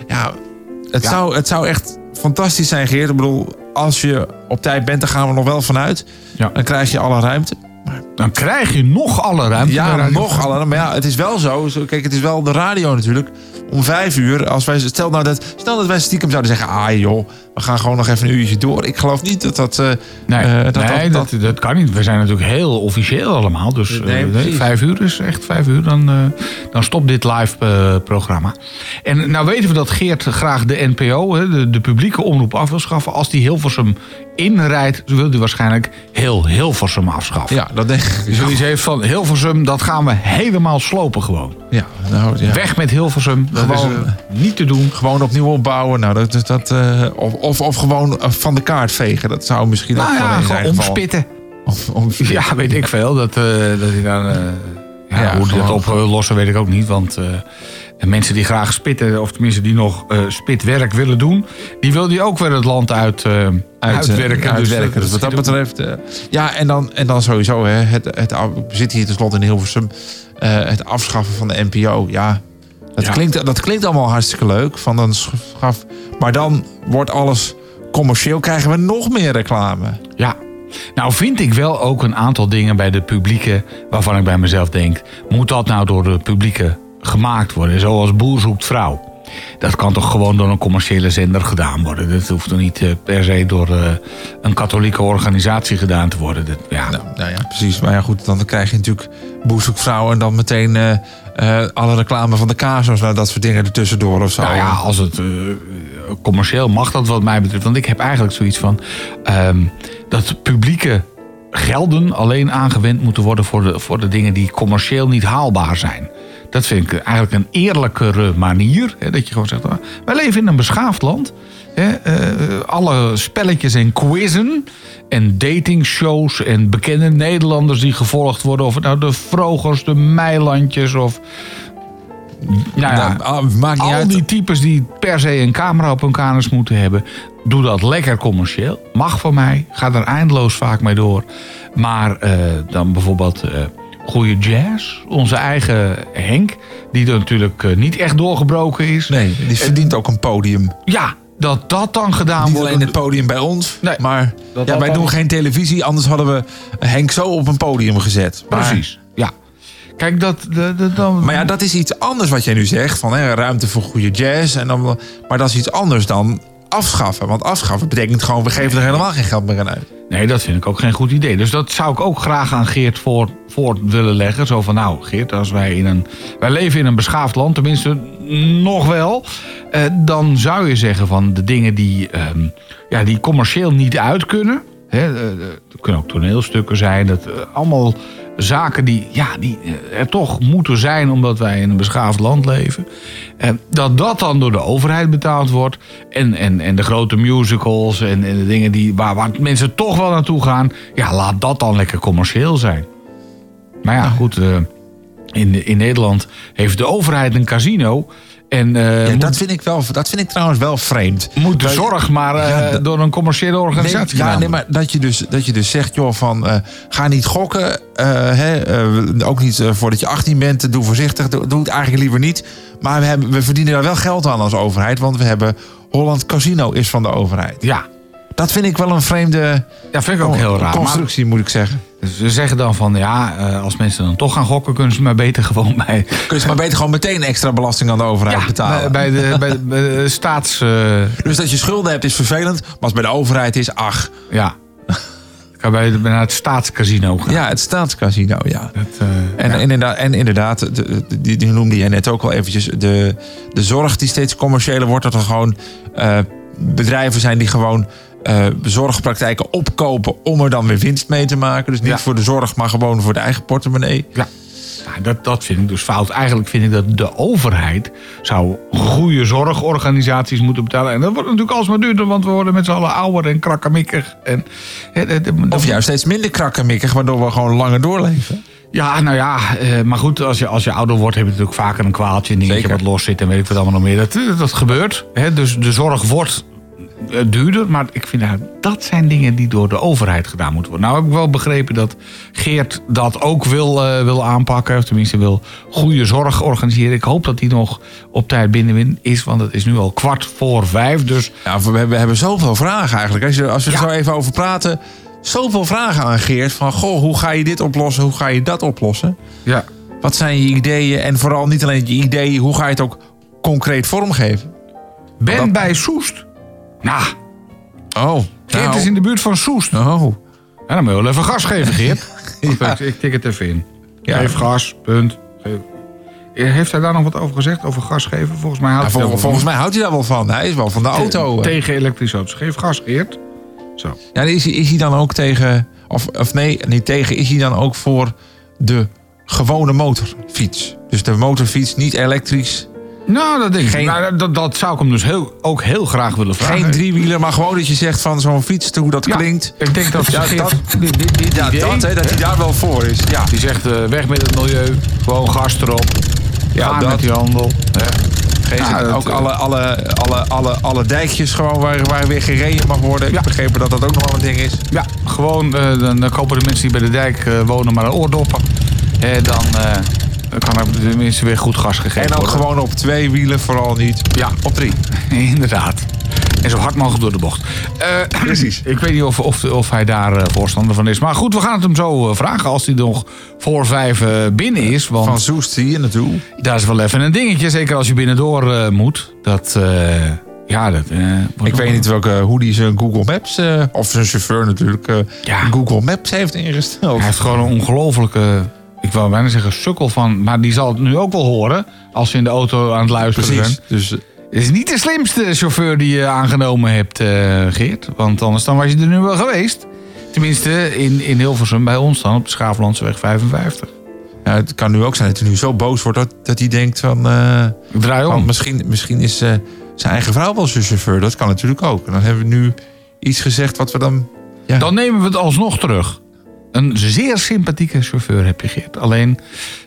ja, het, Ja. Zou, het zou echt fantastisch zijn, Geert. Ik bedoel, als je op tijd bent, dan gaan we nog wel vanuit. Ja. Dan krijg je alle ruimte. dan krijg je nog alle ruimte. Ja, nog alle. Maar ja, het is wel zo. Kijk, het is wel de radio natuurlijk. Om vijf uur, als wij, stel, nou dat, stel dat wij stiekem zouden zeggen... ah joh, we gaan gewoon nog even een uurtje door. Ik geloof niet dat dat... eh, Nee, dat, nee dat, dat, dat, kan niet. We zijn natuurlijk heel officieel allemaal. Dus eh, nee, vijf uur is echt vijf uur. Dan, dan stopt dit live programma. En nou weten we dat Geert graag de NPO, hè, de, de publieke omroep, af wil schaffen. Als die Hilversum inrijdt, wil hij waarschijnlijk heel Hilversum afschaffen. ja, dat denk ik. Dus zoiets heeft van Hilversum, dat gaan we helemaal slopen gewoon. Ja, nou, ja. Weg met Hilversum. Dat Gewoon- is eh, niet te doen. Gewoon opnieuw opbouwen. Nou, dat, dat, eh, of, of, of gewoon eh, van de kaart vegen. Dat zou misschien Nou ook wel ja, gewoon zijn geval- omspitten. Of, omspitten. Ja, weet ik veel. Dat, dat hij dan, ja, Ja, hoe hij dat oplossen, weet ik ook niet. Want de mensen die graag spitten, of tenminste die nog spitwerk willen doen, die wil die ook weer het land uit, eh, uit, eh, uitwerken. uitwerken. Dus wat dat betreft. ja, en dan, en dan sowieso, hè, het, het, we zitten hier tenslotte in Hilversum. het afschaffen van de NPO. Ja, dat, Ja. Klinkt, dat klinkt allemaal hartstikke leuk. Van dan schaf, maar dan wordt alles commercieel. Krijgen we nog meer reclame. Ja. Nou vind ik wel ook een aantal dingen bij de publieke... waarvan ik bij mezelf denk... moet dat nou door de publieke gemaakt worden? Zoals Boer zoekt vrouw. Dat kan toch gewoon door een commerciële zender gedaan worden? Dat hoeft toch niet eh, per se door eh, een katholieke organisatie gedaan te worden? Dat, ja, Nou, nou ja, precies. Maar ja, goed, dan krijg je natuurlijk boerzoekvrouw en dan meteen eh, eh, alle reclame van de kaasers. Nou, dat soort dingen ertussendoor of zo. Nou ja, als het eh, commercieel mag dat wat mij betreft. Want ik heb eigenlijk zoiets van... ehm, dat publieke gelden alleen aangewend moeten worden... Voor de, voor de dingen die commercieel niet haalbaar zijn. Dat vind ik eigenlijk een eerlijkere manier. Hè, dat je gewoon zegt, ah, wij leven in een beschaafd land. Eh, alle spelletjes en quizzen en datingshows en bekende Nederlanders die gevolgd worden. Of het nou de Vrogers, de Meilandjes of... Nou ja, Nou, ah, maakt niet al uit. die types die per se een camera op hun kanus moeten hebben... doe dat lekker commercieel. Mag van mij. Ga er eindeloos vaak mee door. Maar eh, dan bijvoorbeeld eh goede jazz. Onze eigen Henk. Die er natuurlijk niet echt doorgebroken is. Nee, die verdient ook een podium. Ja, dat dat dan gedaan Niet wordt. alleen het podium bij ons, Nee, maar dat ja, dat wij dan- doen geen televisie. Anders hadden we Henk zo op een podium gezet. Maar- Precies, ja. Kijk, dat... Dan, Maar ja, dat is iets anders wat jij nu zegt. Van hè, ruimte voor goede jazz. En dan, maar dat is iets anders dan afschaffen. Want afschaffen betekent gewoon, we geven er helemaal geen geld meer aan uit. Nee, dat vind ik ook geen goed idee. Dus dat zou ik ook graag aan Geert voor, voor willen leggen. Zo van, nou Geert, als wij in een... Wij leven in een beschaafd land, tenminste nog wel. Eh, dan zou je zeggen van de dingen die, ehm, ja, die commercieel niet uit kunnen. Hè, eh, eh, kunnen ook toneelstukken zijn. Dat, allemaal zaken die, ja, die er toch moeten zijn omdat wij in een beschaafd land leven. Dat dat dan door de overheid betaald wordt. En, en, en de grote musicals en, en de dingen die, waar, waar mensen toch wel naartoe gaan. Ja, laat dat dan lekker commercieel zijn. Maar ja, goed. In, in Nederland heeft de overheid een casino. En, eh, Ja, moet, dat, vind ik wel, dat vind ik trouwens wel vreemd. moet de zorg maar eh, Ja, door een commerciële organisatie Nee, ja, nee, maar dat je dus, dat je dus zegt, joh, van eh, ga niet gokken. hè, ook niet voordat je 18 bent, doe voorzichtig. Doe, doe het eigenlijk liever niet. Maar we, hebben, we verdienen daar wel geld aan als overheid. Want we hebben Holland Casino is van de overheid. Ja, Dat vind ik wel een vreemde ja, vind ik ook heel raar. Maar constructie, moet ik zeggen. Ze zeggen dan van ja, eh, als mensen dan toch gaan gokken, kunnen ze maar beter gewoon bij, Kun je maar beter gewoon meteen extra belasting aan de overheid ja, betalen. bij, bij, de, bij, de, bij de staats. eh, Dus dat je schulden hebt is vervelend. Maar als het bij de overheid is, ach. ja. Ik ga bij, naar het staatscasino gaan. Ja, het staatscasino, ja. Dat, eh, En, ja. inderdaad, en inderdaad, de- die, die noemde je net ook al eventjes. De, de zorg die steeds commerciëler wordt. Dat er gewoon bedrijven zijn die gewoon eh, zorgpraktijken opkopen. om er dan weer winst mee te maken. Dus niet Ja. voor de zorg, maar gewoon voor de eigen portemonnee. Ja, Nou, dat, dat vind ik dus fout. Eigenlijk vind ik dat de overheid zou goede zorgorganisaties moeten betalen. En dat wordt natuurlijk alsmaar duurder, want we worden met z'n allen ouder en krakkemikkig. En, Of juist steeds minder krakkemikkig, waardoor we gewoon langer doorleven. Ja, nou ja, eh, maar goed, als je, als je ouder wordt heb je natuurlijk vaker een kwaaltje. Een dingetje Zeker. wat los zit en weet ik wat allemaal nog meer. Dat, dat gebeurt. Hè? Dus de zorg wordt duurder. Maar ik vind nou, dat zijn dingen die door de overheid gedaan moeten worden. Nou heb ik wel begrepen dat Geert dat ook wil, eh, wil aanpakken. Of tenminste wil goede zorg organiseren. Ik hoop dat hij nog op tijd binnen is. Want het is nu al kwart voor vijf. Dus Ja, we hebben, we hebben zoveel vragen eigenlijk. Als, je, als we er Ja. zo even over praten. Zoveel vragen aan Geert. Van, goh, hoe ga je dit oplossen? Hoe ga je dat oplossen? ja, Wat zijn je ideeën? En vooral niet alleen je ideeën, hoe ga je het ook concreet vormgeven? ben dat- bij Soest. Nou, Oh, Geert nou. is in de buurt van Soest. Oh, Ja, dan moet je wel even gas geven, Geert. Ik, ik tik het even in. Ja. Geef gas, punt. Geef- Heeft hij daar nog wat over gezegd, over gas geven? Volgens mij houdt Ja, hij vol- wel volgens van. mij houdt hij daar wel van. Hij is wel van de auto. eh. Tegen elektrische auto's. Geef gas, Geert. Zo. Ja, is, hij, is hij dan ook tegen... Of, of nee, niet tegen. Is hij dan ook voor de gewone motorfiets? Dus de motorfiets, niet elektrisch. Nou, dat denk ik. Geen- Nou, dat, dat zou ik hem dus heel, ook heel graag willen vragen. Geen driewieler, maar gewoon dat je zegt van zo'n fiets, hoe dat Ja, klinkt. Ik denk dat Ja, dat, die- die- die- ja, idee, dat, hè, dat hij daar wel voor is. Ja, Die zegt eh, weg met het milieu. Gewoon gas erop. Ja, dat. met die handel. Hè. Geen- Ja, dat, ook eh, alle, alle, alle, alle, alle dijkjes gewoon waar, waar weer gereden mag worden. Ik Ja. heb begrepen dat dat ook nog wel een ding is. Ja, gewoon eh, dan, dan kopen de mensen die bij de dijk eh, wonen maar een oordoppen. Eh, dan, eh, dan kan er tenminste weer goed gas gegeven En ook worden. gewoon op twee wielen, vooral niet. Ja. Op drie. Inderdaad. En zo hard mogelijk door de bocht. Eh, Precies. Ik weet niet of, of, of hij daar eh, voorstander van is. Maar goed, we gaan het hem zo eh, vragen als hij nog voor vijf binnen is. Want Van Soest hier naartoe. daar is wel even een dingetje. Zeker als je binnendoor moet. Dat, ja, dat... Ik weet niet welke, hoe die zijn Google Maps, of zijn chauffeur natuurlijk, Ja. Google Maps heeft ingesteld. Hij heeft gewoon een ongelofelijke... Ik wou bijna zeggen sukkel van... Maar die zal het nu ook wel horen. Als ze in de auto aan het luisteren Precies. zijn. Dus Het is niet de slimste chauffeur die je aangenomen hebt, eh, Geert. Want anders dan was je er nu wel geweest. Tenminste, in, in Hilversum bij ons dan, op de Schaaflandseweg 55. ja, het kan nu ook zijn dat hij nu zo boos wordt dat, dat hij denkt van... eh, Ik draai om. misschien, misschien is eh, zijn eigen vrouw wel zijn chauffeur. Dat kan natuurlijk ook. En dan hebben we nu iets gezegd wat we dan... Ja, Dan nemen we het alsnog terug. Een zeer sympathieke chauffeur heb je, Geert. Alleen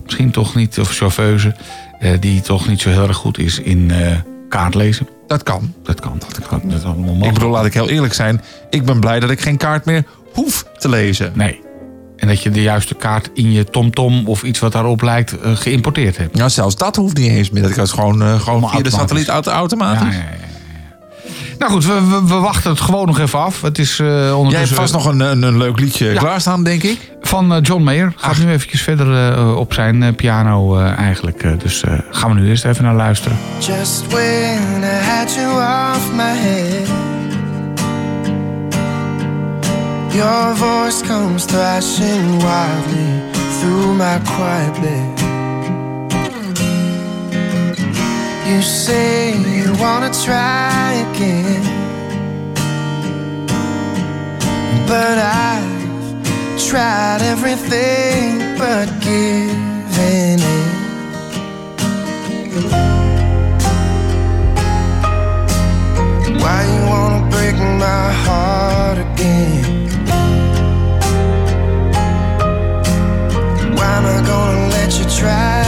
misschien toch niet, of chauffeuse, eh, die toch niet zo heel erg goed is in eh kaartlezen. dat kan. Dat kan, dat kan. Dat allemaal Ik bedoel, laat ik heel eerlijk zijn. Ik ben blij dat ik geen kaart meer hoef te lezen. Nee. En dat je de juiste kaart in je TomTom of iets wat daarop lijkt eh, geïmporteerd hebt. Ja, zelfs dat hoeft niet eens meer. Dat kan gewoon, gewoon via de automatisch. satelliet auto automatisch. Ja, ja, ja, ja. Nou goed, we, we, we wachten het gewoon nog even af. Het is eh ondertussen... Jij hebt vast nog een, een, een leuk liedje Ja. klaarstaan, denk ik. Van eh, John Mayer. Gaat nu eventjes verder eh, op zijn eh, piano eh, eigenlijk. Eh, dus eh, gaan we nu eerst even naar luisteren. Just when I had you off my head, your voice comes thrashing wildly through my quiet bed. You say you wanna try again, but I've tried everything but giving in. Why you wanna break my heart again? Why am I gonna let you try?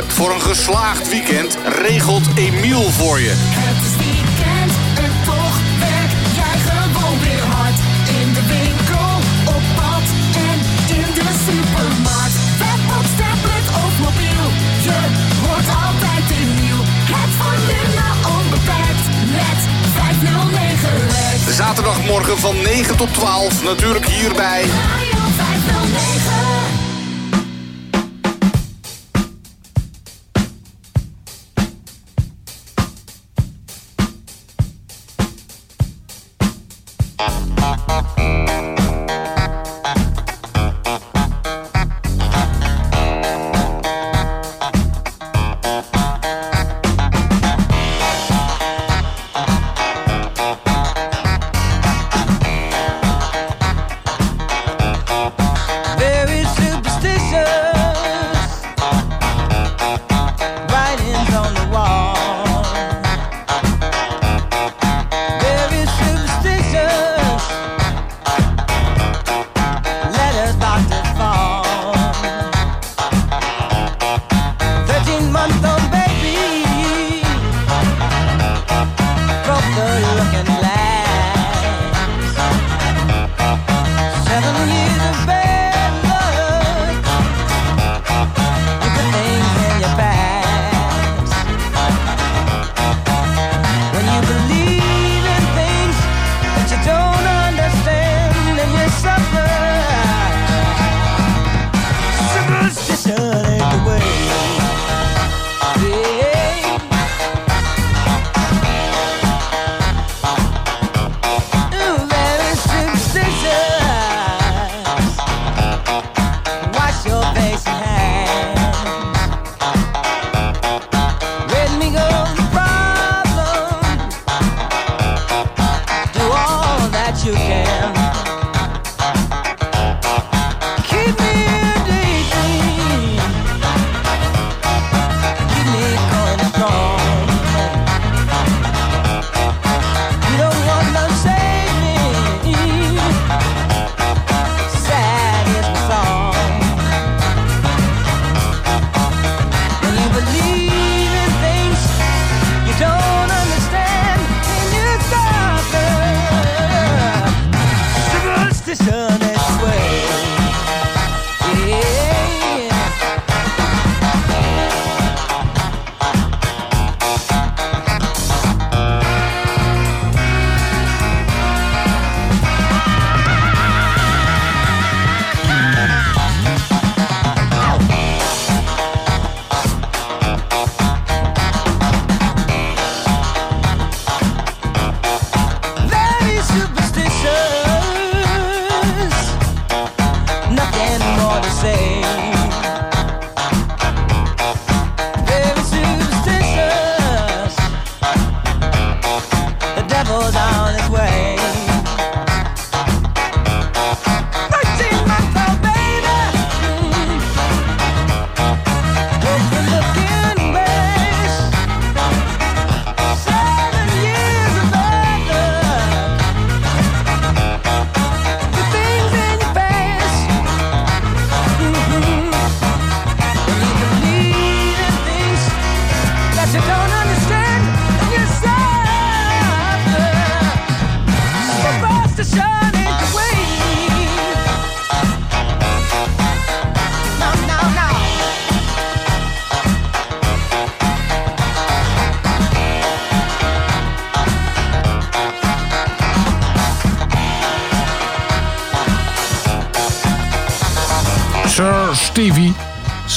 voor een geslaagd weekend, regelt Emiel voor je. Het is weekend en toch werk jij gewoon weer hard. In de winkel, op pad en in de supermarkt. Webbox, tablet of mobiel, je hoort altijd Emiel. Het volume onbeperkt met 509 Zaterdag Zaterdagmorgen van 9 tot 12, natuurlijk hierbij. 509.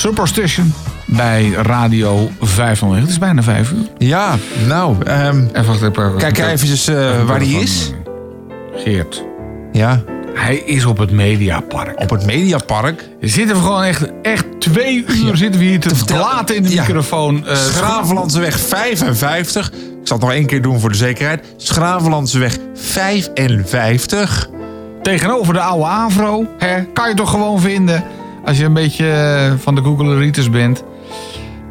Superstition bij Radio 509. Het is bijna 5 uur. Ja, nou. Even, wacht, even, Kijk eventjes eh, waar die is. Geert. Ja. Hij is op het Mediapark. Op het Mediapark? Zitten we gewoon echt, echt twee uur zitten we hier te, laten in de microfoon. eh, Schravenlandseweg 55. Ik zal het nog één keer doen voor de zekerheid. Schravenlandseweg 55. Tegenover de oude Avro. Hè, kan je toch gewoon vinden. Als je een beetje eh, van de Google Readers bent.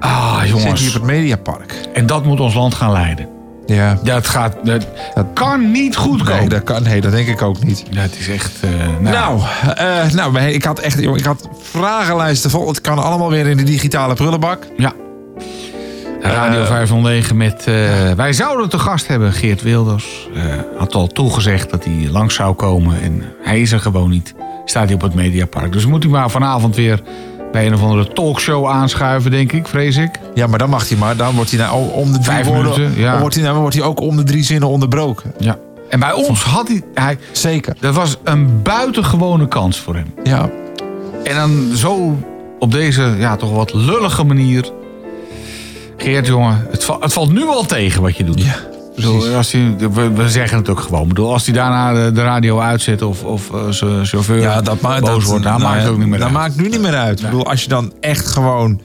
Ah, jongens. Zit hier op het Mediapark. En dat moet ons land gaan leiden. Ja. Dat gaat. Dat, kan niet goed komen. Nee, dat kan. Nee, dat denk ik ook niet. Ja, het is echt. eh, Nou, eh, nou ik had echt, ik had vragenlijsten vol. Het kan allemaal weer in de digitale prullenbak. Ja. Radio Eh, 509 met... wij zouden te gast hebben, Geert Wilders. had al toegezegd dat hij langs zou komen. En hij is er gewoon niet. Staat hij op het Mediapark. Dus moet hij maar vanavond weer bij een of andere talkshow aanschuiven, denk ik, vrees ik. Ja, maar dan mag hij maar. Dan wordt hij nou om de drie woorden. minuten, ja. Dan wordt hij, nou, wordt hij ook om de drie zinnen onderbroken. Ja. En bij ons had hij, hij... Zeker. Dat was een buitengewone kans voor hem. Ja. En dan zo op deze, ja, toch wat lullige manier. Geert, jongen, het, va- het valt nu al tegen wat je doet. Ja, als hij, we, we zeggen het ook gewoon. Ik bedoel, als hij daarna de, radio uitzet of, of eh, zijn chauffeur Ja, dat maakt boos dat, wordt, dan nou maakt het ook niet meer Dat uit. maakt nu niet meer uit. Ik bedoel, als je dan echt gewoon...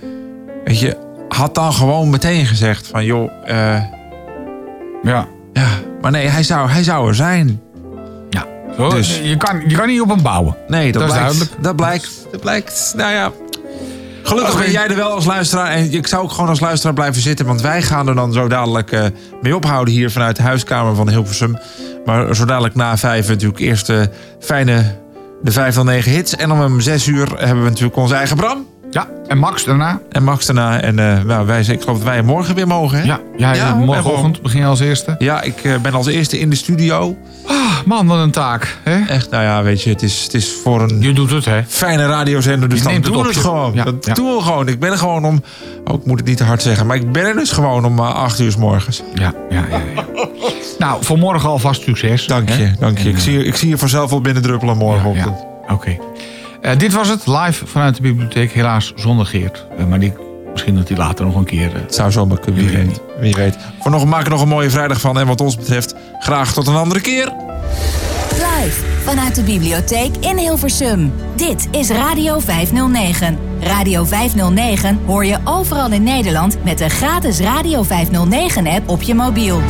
Weet je, had dan gewoon meteen gezegd van... joh, eh, ja. ja. Maar nee, hij zou, hij zou er zijn. Ja. Zo, Dus- je, kan, je kan niet op hem bouwen. Nee, dat, Dat is blijkt, duidelijk. Dat blijkt. Dat blijkt. Nou ja. Gelukkig ben jij er wel als luisteraar. En ik zou ook gewoon als luisteraar blijven zitten. Want wij gaan er dan zo dadelijk eh, mee ophouden hier vanuit de huiskamer van Hilversum. Maar zo dadelijk na vijf natuurlijk eerst de fijne de 509 hits. En om zes uur hebben we natuurlijk onze eigen Bram. Ja, en Max daarna. En Max daarna. En eh, nou, wij, ik geloof dat wij morgen weer mogen. Hè? Ja, ja, Ja, morgenochtend begin je als eerste. Ja, ik eh, ben als eerste in de studio. Ah, man, wat een taak. Hè? Echt, nou ja, weet je, het is, het is voor een Je doet het, hè? fijne radiozender. Dus Je dan neemt het doen we het gewoon. Ja, dat ja. doen we gewoon. Ik ben er gewoon om... Oh, ik moet het niet te hard zeggen. Maar ik ben er dus gewoon om eh, acht uur s morgens. Ja, ja, ja. ja. nou, voor morgen alvast succes. Dank je, hè? dank je. En, Ik eh, zie, je- ik zie je vanzelf wel binnendruppelen morgenochtend. Oké. Eh, dit was het, live vanuit de bibliotheek. Helaas zonder Geert. Eh, maar die, misschien dat hij later nog een keer... eh, Het zou zomaar kunnen. Wie weet. Wie weet. Voor nog, maak er nog een mooie vrijdag van. En wat ons betreft, graag tot een andere keer. Live vanuit de bibliotheek in Hilversum. Dit is Radio 509. Radio 509 hoor je overal in Nederland met de gratis Radio 509 app op je mobiel.